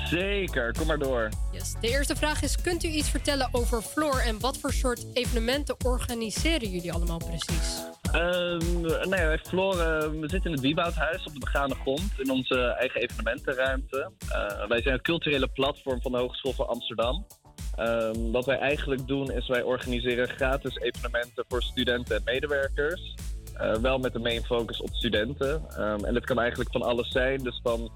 Zeker, kom maar door. Yes. De eerste vraag is: kunt u iets vertellen over Floor en wat voor soort evenementen organiseren jullie allemaal precies? Ehm, nee, wij Floor, eh, we zitten in het Wieboudhuis op de begane grond in onze eigen evenementenruimte. Eh, wij zijn het culturele platform van de Hogeschool van Amsterdam. Ehm, wat wij eigenlijk doen is wij organiseren gratis evenementen voor studenten en medewerkers. Eh, wel met de main focus op studenten. Ehm, en dat kan eigenlijk van alles zijn. Dus van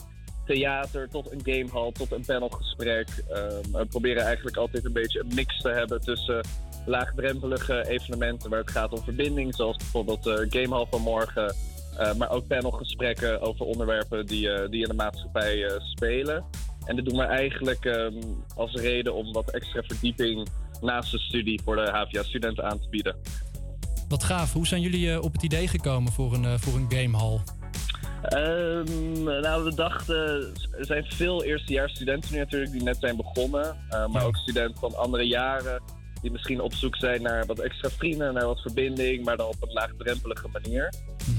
theater tot een gamehall tot een panelgesprek. Ehm, we proberen eigenlijk altijd een beetje een mix te hebben tussen laagdrempelige evenementen waar het gaat om verbinding, zoals bijvoorbeeld de gamehall van morgen. eh, maar ook panelgesprekken over onderwerpen die, eh, die in de maatschappij spelen. En dit doen we eigenlijk ehm, als reden om wat extra verdieping naast de studie voor de HVA-studenten aan te bieden. Wat gaaf. Hoe zijn jullie eh, op het idee gekomen voor een, eh, voor een gamehall? Ehm, nou, we dachten, er zijn veel eerstejaarsstudenten nu natuurlijk die net zijn begonnen. eh, maar ook studenten van andere jaren die misschien op zoek zijn naar wat extra vrienden, naar wat verbinding, maar dan op een laagdrempelige manier.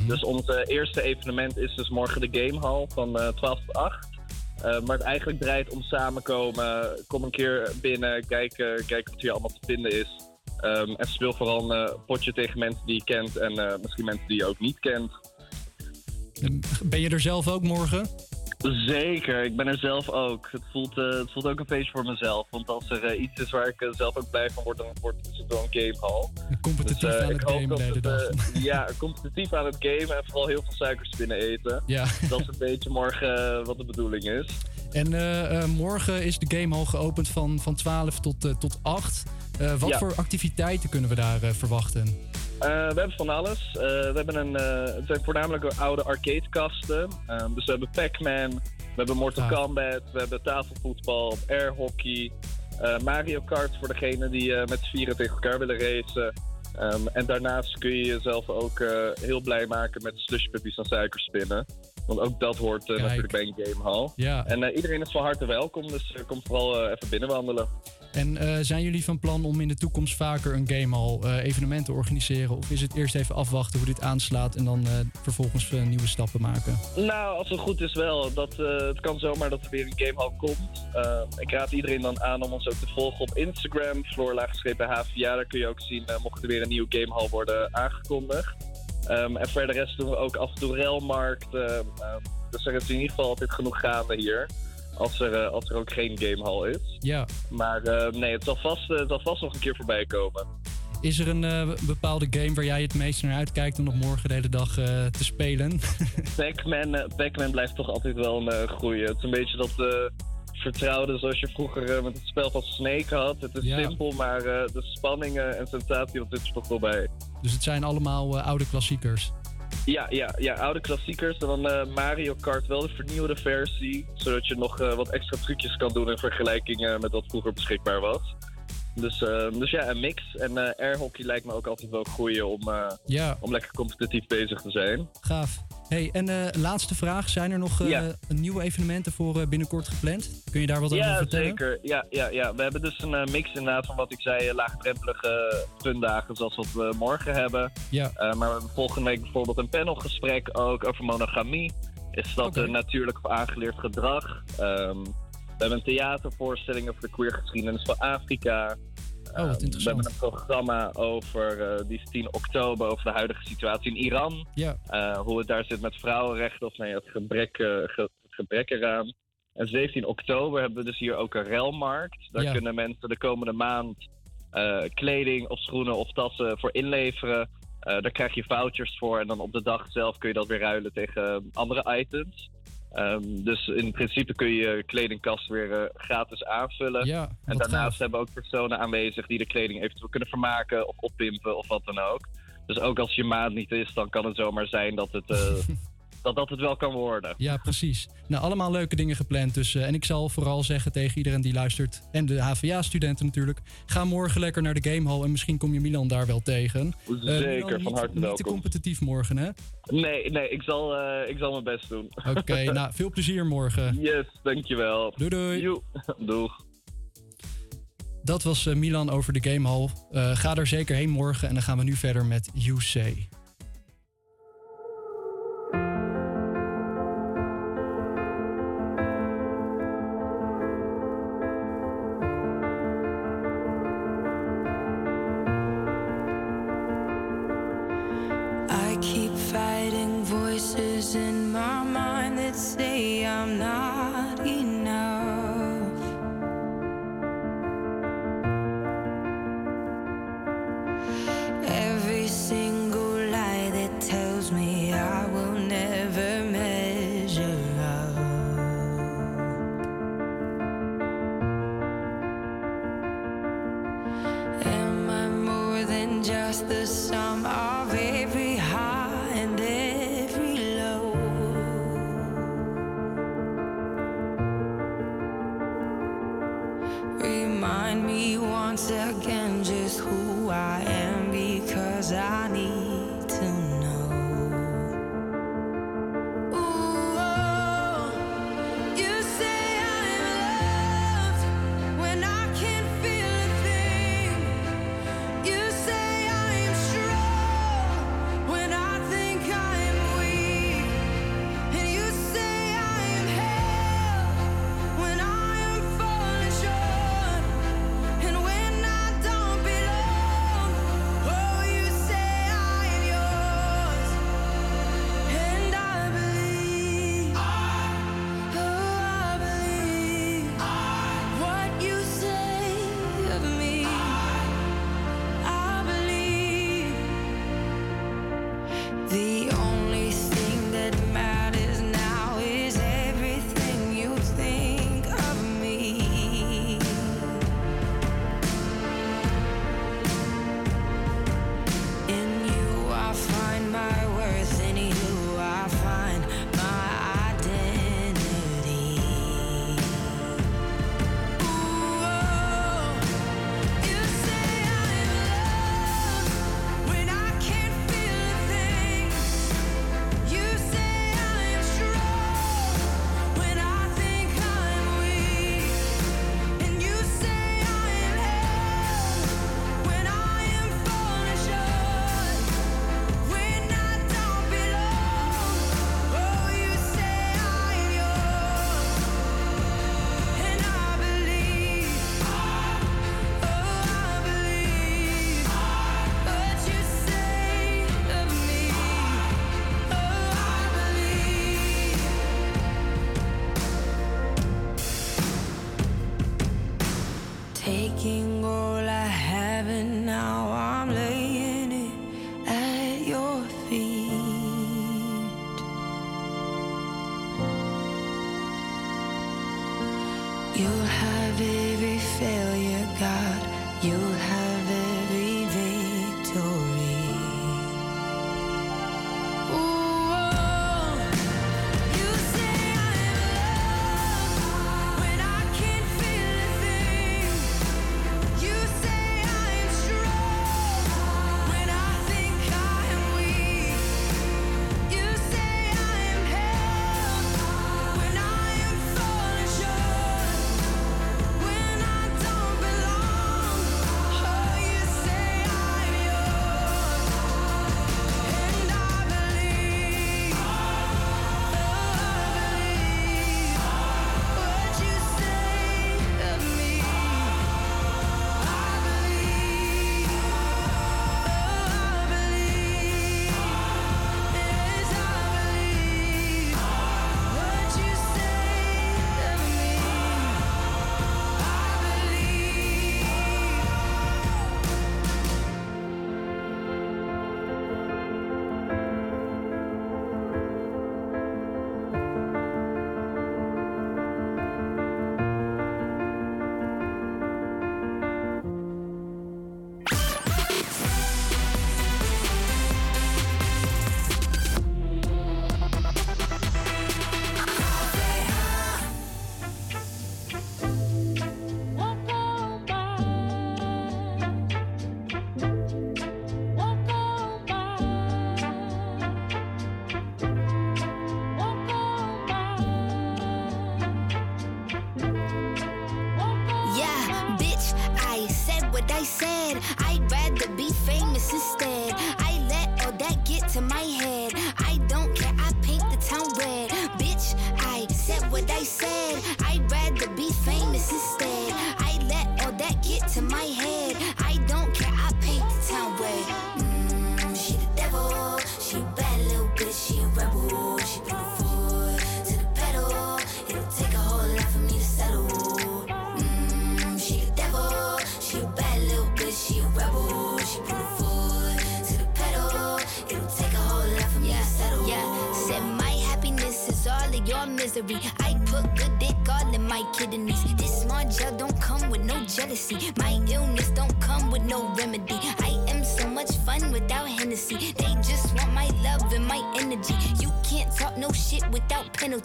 Dus ons eerste evenement is dus morgen de Gamehall van eh 12 tot 8. Eh, maar het eigenlijk draait om samenkomen. Kom een keer binnen, kijken, kijken wat hier allemaal te vinden is. Ehm, en speel vooral een eh, potje tegen mensen die je kent en eh, misschien mensen die je ook niet kent. Ben je er zelf ook morgen? Zeker, ik ben er zelf ook. Het voelt, eh, het voelt ook een feestje voor mezelf. Want als er eh, iets is waar ik eh, zelf ook blij van word, dan wordt het wel een gamehall. Competitief Dus, aan ik het hoop gamen dat het, ja, competitief aan het gamen en vooral heel veel suikerspinnen eten. Ja. Dat is een beetje morgen wat de bedoeling is. En morgen is de gamehall geopend van, van 12 tot, tot 8. Eh, wat Ja. voor activiteiten kunnen we daar verwachten? Eh, we hebben van alles. Eh, we hebben een, eh, het zijn voornamelijk oude arcadekasten. Ehm, dus we hebben Pac-Man, we hebben Mortal Ah. Kombat, we hebben tafelvoetbal, airhockey, Mario Kart voor degenen die met z'n vieren tegen elkaar willen racen. Ehm, en daarnaast kun je jezelf ook heel blij maken met slushpuppies en suikerspinnen. Want ook dat hoort eh, natuurlijk bij een gamehall. Ja. En eh, iedereen is van harte welkom, dus eh, kom vooral even binnenwandelen. En zijn jullie van plan om in de toekomst vaker een gamehall eh evenement te organiseren? Of is het eerst even afwachten hoe dit aanslaat en dan vervolgens nieuwe stappen maken? Nou, als het goed is wel. Dat, het kan zomaar dat er weer een gamehall komt. Ik raad iedereen dan aan om ons ook te volgen op Instagram. Floor-HVA. Daar kun je ook zien mocht er weer een nieuwe gamehall worden aangekondigd. Ehm, en verder rest doen we ook af en toe relmarkt. eh, ehm, dus er is in ieder geval altijd genoeg gaande hier. Als er, eh, als er ook geen gamehall is. Ja. Maar eh, nee, het zal, vast, eh, het zal vast nog een keer voorbij komen. Is er een eh, bepaalde game waar jij het meest naar uitkijkt om nog morgen de hele dag te spelen? [LAUGHS] Pac-Man, Pac-Man blijft toch altijd wel een goeie. Het is een beetje dat vertrouwde zoals je vroeger eh, met het spel van Snake had. Het is Ja. simpel, maar eh, de spanning eh, en sensatie er toch wel bij. dus het zijn allemaal eh, oude klassiekers. Ja, ja, ja, oude klassiekers. En dan Mario Kart, wel de vernieuwde versie. Zodat je nog wat extra trucjes kan doen in vergelijking met wat vroeger beschikbaar was. Dus, dus ja, een mix. En eh airhockey lijkt me ook altijd wel goed om, Ja. om lekker competitief bezig te zijn. Gaaf. Hey, en eh, laatste vraag. Zijn er nog eh, Ja. nieuwe evenementen voor eh, binnenkort gepland? Kun je daar wat over Ja, vertellen? zeker. Ja, ja, ja. We hebben dus een mix inderdaad van wat ik zei, laagdrempelige fundagen zoals wat we morgen hebben. Ja. Maar we hebben volgende week bijvoorbeeld een panelgesprek ook over monogamie. Is dat een natuurlijk of aangeleerd gedrag? Ehm, we hebben een theatervoorstelling over de queergeschiedenis van Afrika. Oh, wat Ehm, we hebben een programma over, eh, die is 10 oktober, over de huidige situatie in Iran. Ja. Eh, hoe het daar zit met vrouwenrechten of nee, het, gebrek, eh, ge- het gebrek eraan. En 17 oktober hebben we dus hier ook een relmarkt. Daar Ja. kunnen mensen de komende maand kleding of schoenen of tassen voor inleveren. Daar krijg je vouchers voor en dan op de dag zelf kun je dat weer ruilen tegen andere items. Ehm, dus in principe kun je je kledingkast weer eh, gratis aanvullen. Ja, en daarnaast gaaf. hebben we ook personen aanwezig die de kleding eventueel kunnen vermaken of oppimpen of wat dan ook. Dus ook als je maat niet is, dan kan het zomaar zijn dat het, eh, [LAUGHS] dat dat het wel kan worden. Ja, precies. Nou, allemaal leuke dingen gepland. Dus, eh, en ik zal vooral zeggen tegen iedereen die luistert, en de HVA-studenten natuurlijk, ga morgen lekker naar de Gamehall en misschien kom je Milan daar wel tegen. Eh, Zeker, Milan, van harte Niet te welkom. competitief morgen, hè? Nee, nee, ik zal, eh, ik zal mijn best doen. Oké, [LAUGHS] nou, veel plezier morgen. Yes, dankjewel. Doei doei. Joe. Doeg. Dat was eh, Milan over de Gamehall. Eh ga er zeker heen morgen en dan gaan we nu verder met UC.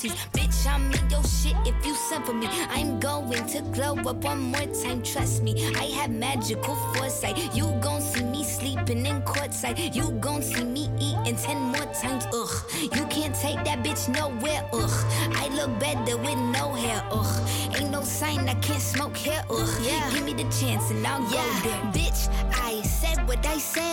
60s. Bitch, I'm in your shit if you send for me. I'm going to glow up one more time, trust me. I have magical foresight. You gon' see me sleeping in courtside. You gon' see me eating 10 more times, ugh. You can't take that bitch nowhere, ugh. I look better with no hair, ugh. Ain't no sign I can't smoke hair. ugh. Yeah. Give me the chance and I'll yeah. go there. Bitch, I said what I said.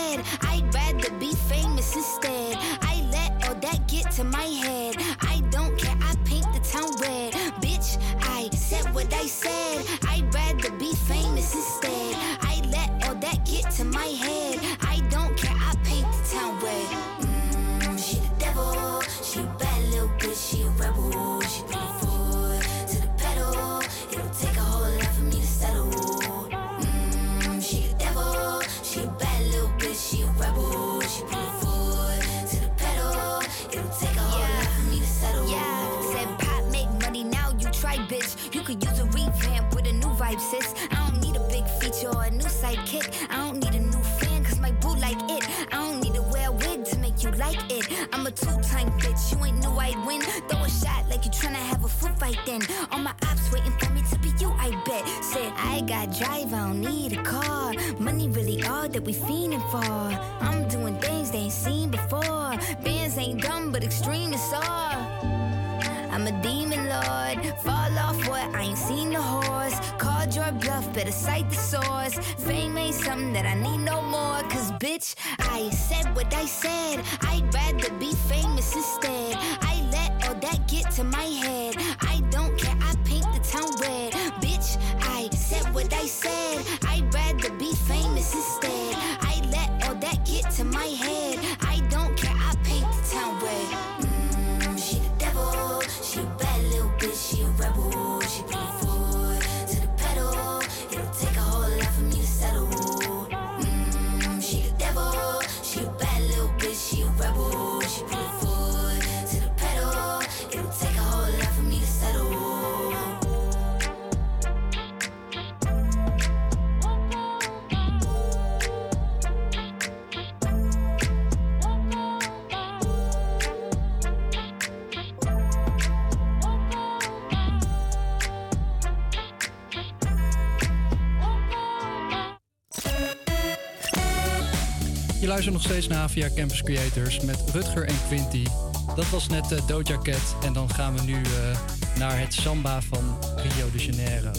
I said what I said. I'd rather be famous instead. I let all that get to my head. I don't care. I paint the town red. Bitch, I said what I said. luistert nog steeds naar via Campus Creators met Rutger en Quinty. Dat was net de Doja Cat en dan gaan we nu eh, naar het samba van Rio de Janeiro.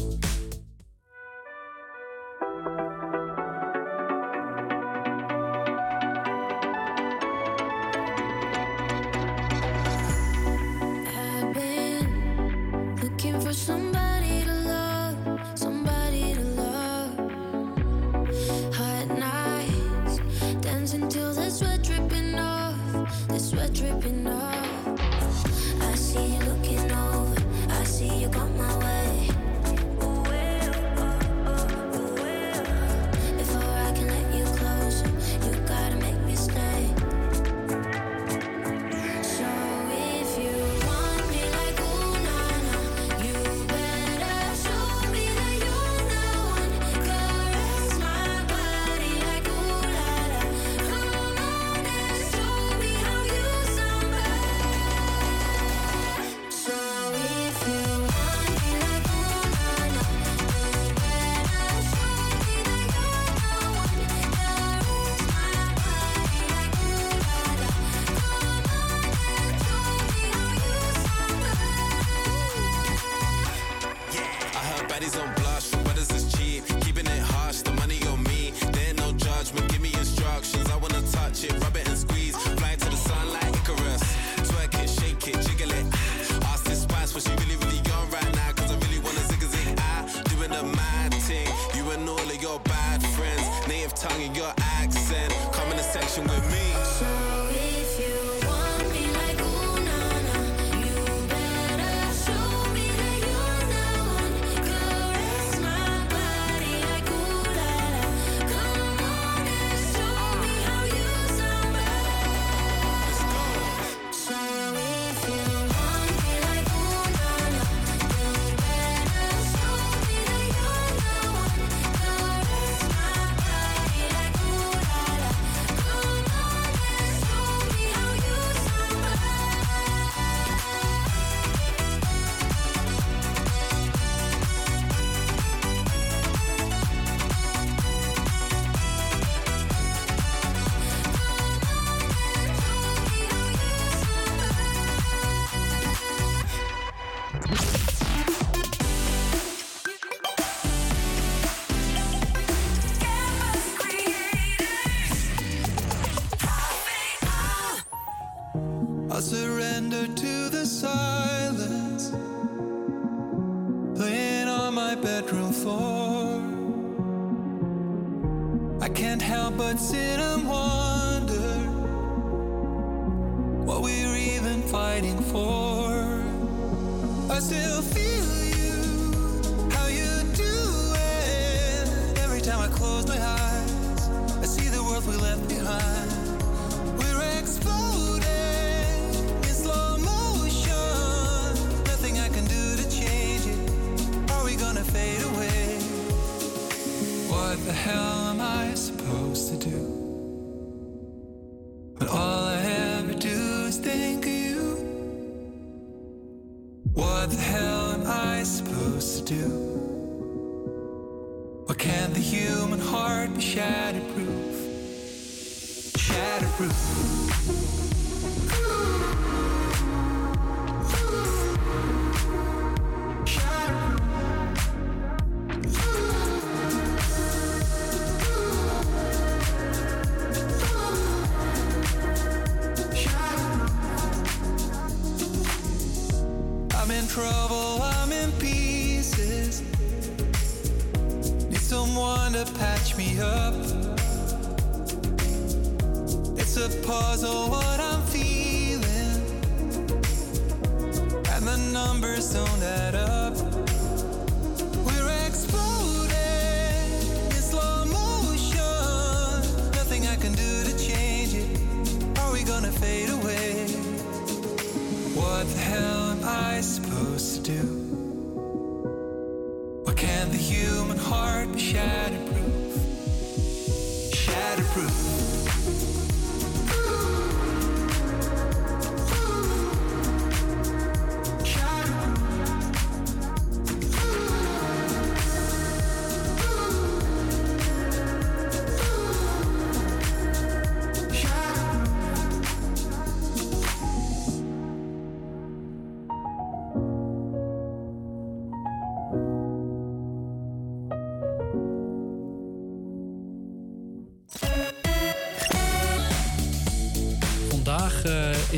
Surrender to the silence,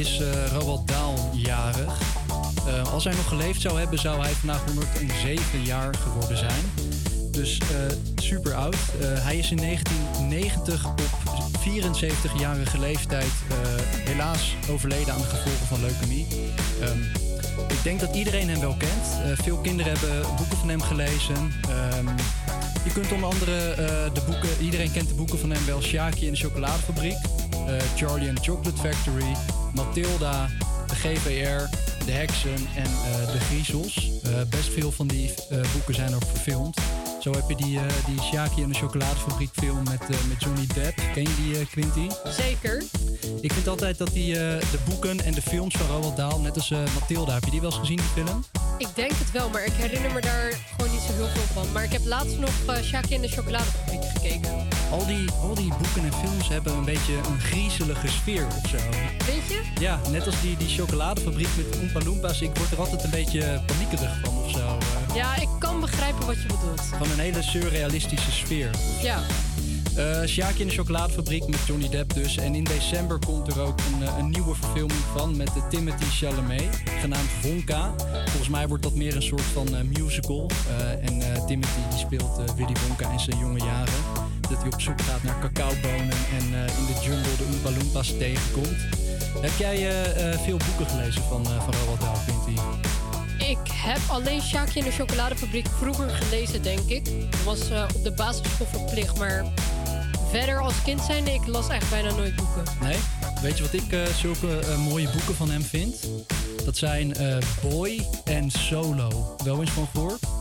is eh Roald Dahl jarig. Eh, als hij nog geleefd zou hebben, zou hij vandaag 107 jaar geworden zijn. Dus eh, super oud. Hij is in 1990 op 74-jarige leeftijd helaas overleden aan de gevolgen van leukemie. Ehm, ik denk dat iedereen hem wel kent. Veel kinderen hebben boeken van hem gelezen. Ehm, je kunt onder andere de boeken, iedereen kent de boeken van hem wel, Shaki en de chocoladefabriek, eh, Charlie and the Chocolate Factory, Matilda, de GVR, de Heksen en eh, de Griezels. Eh, best veel van die eh, boeken zijn ook verfilmd. Zo heb je die, eh, die Shaki en de chocoladefabriek film met, met Johnny Depp. Ken je die, Quinty? Zeker. Ik vind altijd dat die, de boeken en de films van Roald Dahl, net als Matilda, heb je die wel eens gezien, die film? Ik denk het wel, maar ik herinner me daar gewoon niet zo heel veel van. Maar ik heb laatst nog uh, Shaki en de chocoladefabriek gekeken. Al die, al die boeken en films hebben een beetje een griezelige sfeer of zo. Weet je? Ja, net als die, die chocoladefabriek met Oompa Loompas. Ik word er altijd een beetje paniekerig van of zo. eh. Ja, ik kan begrijpen wat je bedoelt. Van een hele surrealistische sfeer. Ja. Sjaakje in de chocoladefabriek met Johnny Depp dus. En in december komt er ook een, eh, een nieuwe verfilming van met de Timothy Chalamet, genaamd Wonka. Volgens mij wordt dat meer een soort van musical. En Timothy die speelt Willy Wonka in zijn jonge jaren. Dat hij op zoek gaat naar cacaobonen en eh, in de jungle de Oompa Loompas tegenkomt. Heb jij eh, eh, veel boeken gelezen van, van Roald Dahl, Quinty? Ik heb alleen Sjaakje in de chocoladefabriek vroeger gelezen, denk ik. Dat was op de basisschool verplicht, maar verder als kind zijnde, ik las echt bijna nooit boeken. Nee? Weet je wat ik eh, zulke mooie boeken van hem vind? Dat zijn Boy en Solo. Wel eens van gehoord?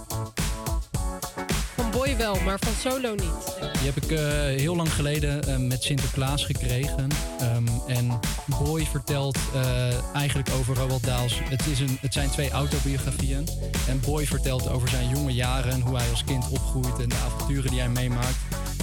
Boy wel, maar van Solo niet. Die heb ik eh, heel lang geleden eh, met Sinterklaas gekregen. Ehm, en Boy vertelt eh, eigenlijk over Roald Dahl's... Het, is een, het zijn twee autobiografieën. En Boy vertelt over zijn jonge jaren... en hoe hij als kind opgroeit en de avonturen die hij meemaakt.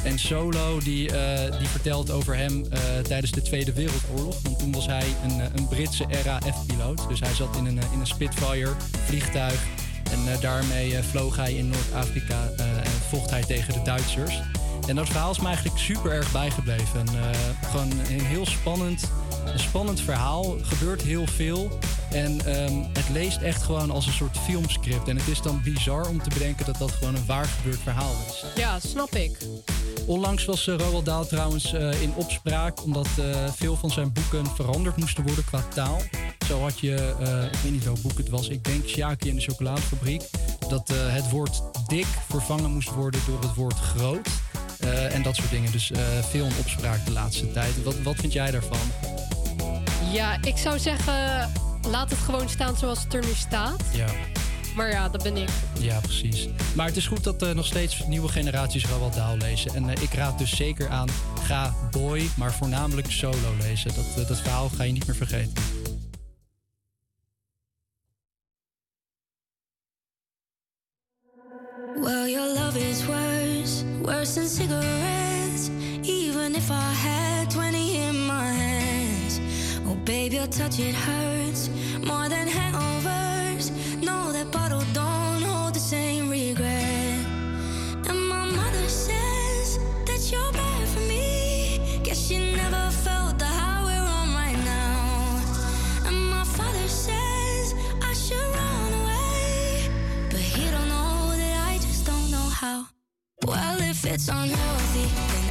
En Solo die, die vertelt over hem tijdens de Tweede Wereldoorlog. Want toen was hij een, een Britse RAF-piloot. Dus hij zat in een, in een Spitfire vliegtuig. En eh, daarmee eh, vloog hij in Noord-Afrika eh, en vocht hij tegen de Duitsers. En dat verhaal is me eigenlijk super erg bijgebleven. En, gewoon heel spannend, een spannend verhaal. Gebeurt heel veel. En ehm, het leest echt gewoon als een soort filmscript. En het is dan bizar om te bedenken dat dat gewoon een waar gebeurd verhaal is. Ja, snap ik. Onlangs was eh, Roald Dahl trouwens eh, in opspraak omdat eh, veel van zijn boeken veranderd moesten worden qua taal. Zo had je, ik weet niet welk boek het was, ik denk Sjaki in de chocoladefabriek, dat het woord dik vervangen moest worden door het woord groot. En dat soort dingen. Dus veel in opspraak de laatste tijd. Wat, wat vind jij daarvan? Ja, ik zou zeggen, laat het gewoon staan zoals het er nu staat. Ja. Maar ja, dat ben ik. Ja, precies. Maar het is goed dat er nog steeds nieuwe generaties Roald Dahl lezen. En eh, ik raad dus zeker aan, ga Boy, maar voornamelijk solo lezen. Dat, eh, dat verhaal ga je niet meer vergeten. Well, your love is worse, worse than cigarettes. Even if I had 20 in my hands. Oh, babe, your touch, it hurts more than hangovers. No, that bottle don't hold the same regret. And my mother says that you're bad for me. Guess she never felt the high we're on right now. And my father says I should run away. But he don't know that I just don't know how. Well, if it's unhealthy,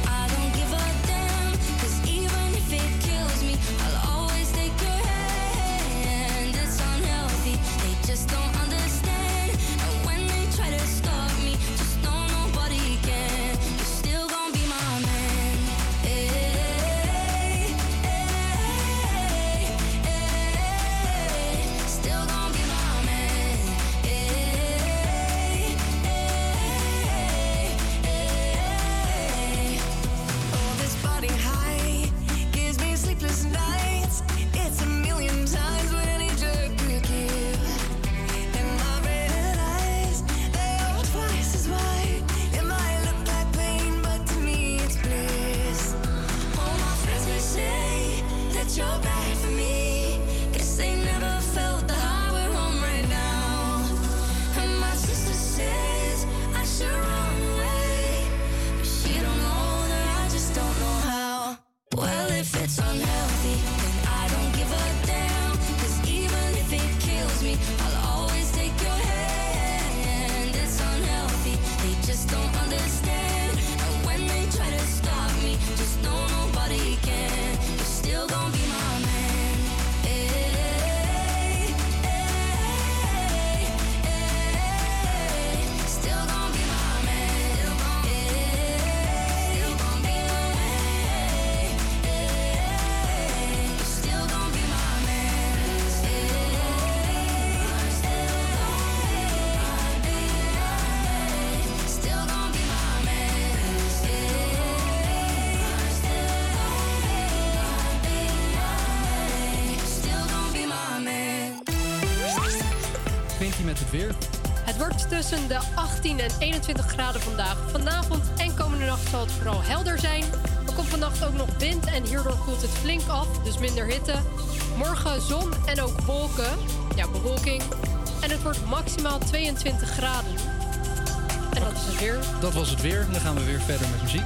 tussen de 18 en 21 graden vandaag. Vanavond en komende nacht zal het vooral helder zijn. Er komt vannacht ook nog wind en hierdoor koelt het flink af, dus minder hitte. Morgen zon en ook wolken. Ja, bewolking. En het wordt maximaal 22 graden. En dat is het weer. Dat was het weer. Dan gaan we weer verder met muziek.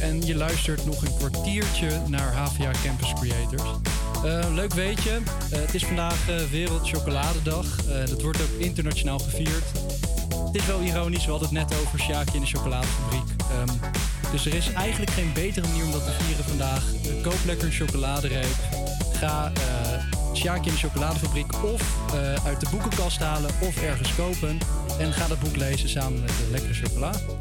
en je luistert nog een kwartiertje naar HVA Campus Creators. Eh, leuk weetje, eh, het is vandaag eh, Wereld Chocoladedag. dat wordt ook internationaal gevierd. Het is wel ironisch, we hadden het net over Sjaakje in de chocoladefabriek. Ehm, dus er is eigenlijk geen betere manier om dat te vieren vandaag. koop lekker een chocoladereep. Ga Sjaakje in de chocoladefabriek of uit de boekenkast halen of ergens kopen. En ga dat boek lezen samen met de lekkere chocolade.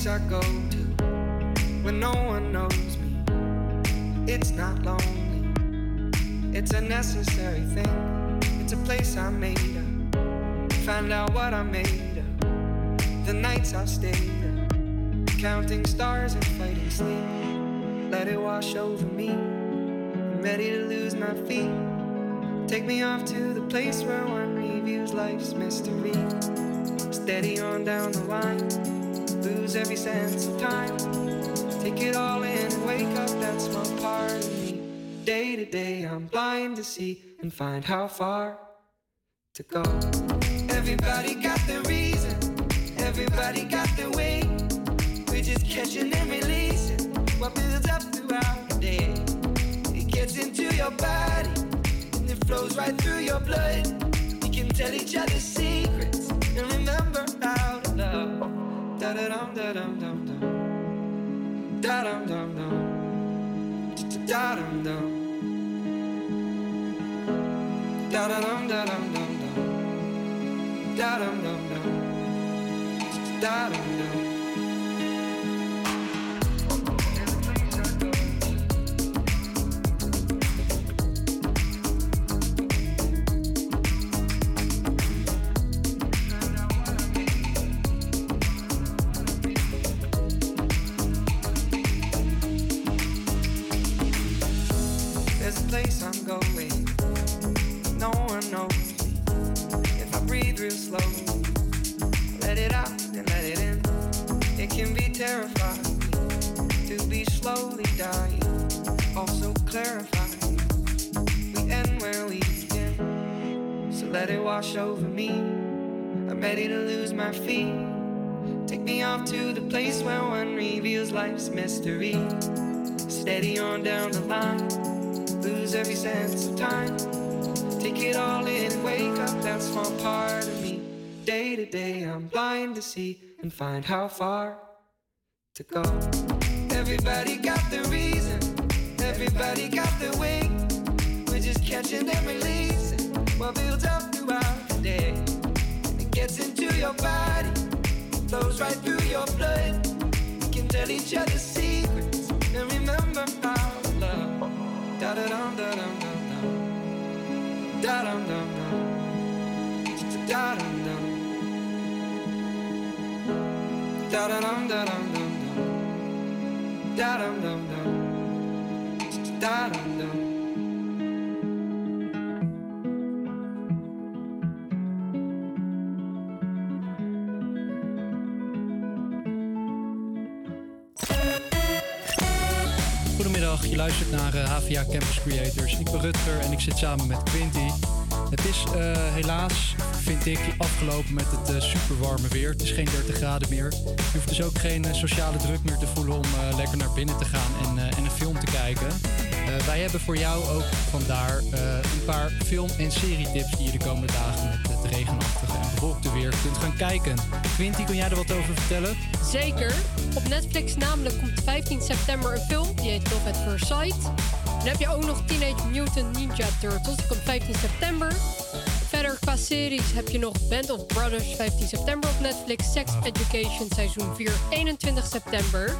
Place I go to when no one knows me. It's not lonely, it's a necessary thing. It's a place I made up. Find out what I made up. The nights I've stayed up, counting stars and fighting sleep. Let it wash over me. I'm ready to lose my feet. Take me off to the place where one reviews life's mystery. Steady on down the line, lose every sense of time. Take it all in and wake up that's small part of me. Day to day, I'm blind to see and find how far to go. Everybody got their reason, everybody got their way. We're just catching and releasing what builds up throughout the day. It gets into your body and it flows right through your blood. We can tell each other secrets and remember how. Da da dum da dum dum dum. Da dum dum dum. Da dum dum. Da da dum da dum dum dum. Da dum dum dum. Da dum dum. Life's mystery. Steady on down the line, lose every sense of time. Take it all in and wake up that small part of me. Day to day, I'm blind to see and find how far to go. Everybody got the reason, everybody got the way. We're just catching and releasing what builds up throughout the day. It gets into your body, flows right through your blood tell each other secrets and remember our love. Da da dum da dum dum dum. Da dum dum. Da dum dum. Da da dum da dum dum dum. Da dum dum. Da dum dum. Luistert naar eh, HVA Campus Creators. Ik ben Rutger en ik zit samen met Quinty. Het is eh, helaas, vind ik, afgelopen met het eh, super warme weer. Het is geen 30 graden meer. Je hoeft dus ook geen sociale druk meer te voelen om lekker naar binnen te gaan en, en een film te kijken. Wij hebben voor jou ook vandaar een paar film- en serietips die je de komende dagen met het regenachtige en bewolkte weer kunt gaan kijken. Quinty, kun jij er wat over vertellen? Zeker. Op Netflix namelijk komt 15 september een film. Die heet Love at First Sight. Dan heb je ook nog Teenage Mutant Ninja Turtles. Die komt 15 september. Verder qua series heb je nog Band of Brothers 15 september op Netflix. Sex Education seizoen 4 21 september.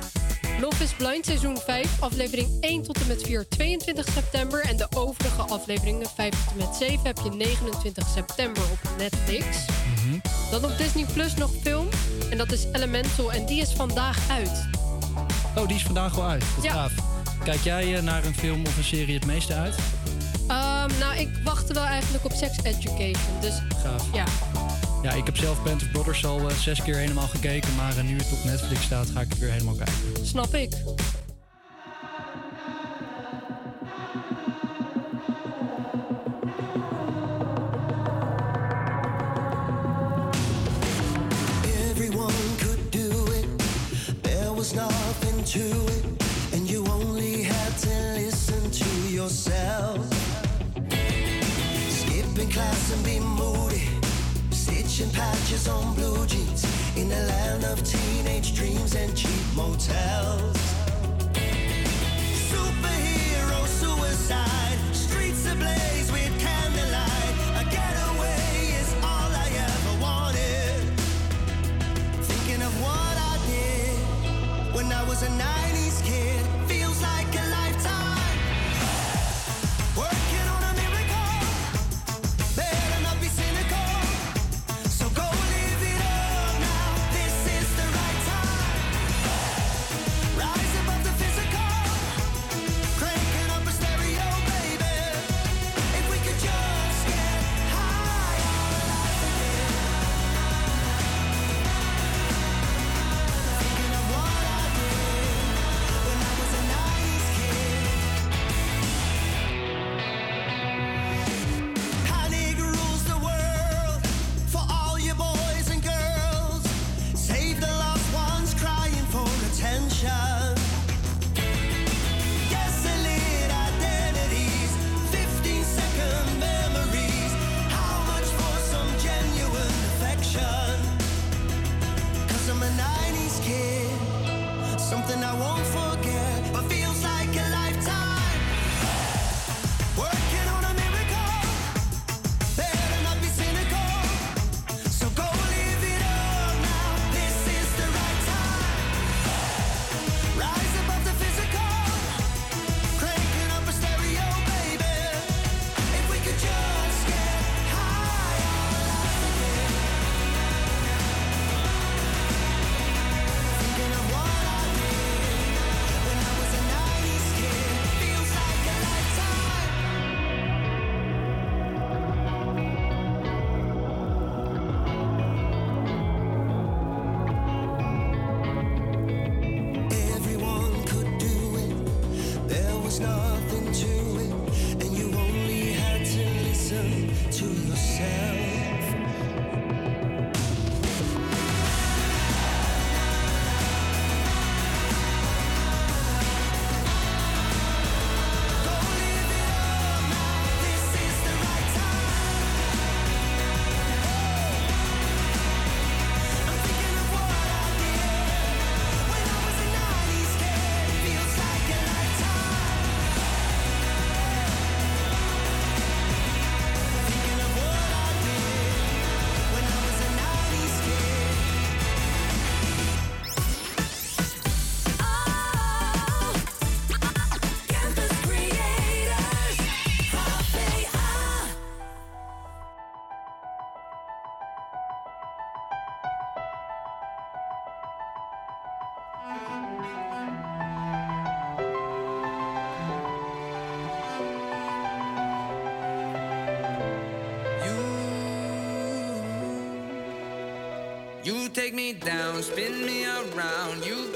Love is Blind seizoen 5 aflevering 1 tot en met 4 22 september. En de overige afleveringen 5 tot en met 7 heb je 29 september op Netflix. Dan op Disney Plus nog film. En dat is Elemental en die is vandaag uit. Oh, die is vandaag al uit. Wat gaaf. Kijk jij eh, naar een film of een serie het meeste uit? Ehm, nou, ik wachtte wel eigenlijk op Sex Education. Dus Gaaf. ja. Ja, ik heb zelf Band of Brothers al eh, zes keer helemaal gekeken. Maar eh, nu het op Netflix staat, ga ik het weer helemaal kijken. Snap ik. Yourself. Skipping class and be moody. Stitching patches on blue jeans. In the land of teenage dreams and cheap motels. Superhero suicide. Streets ablaze take me down, spin me around. You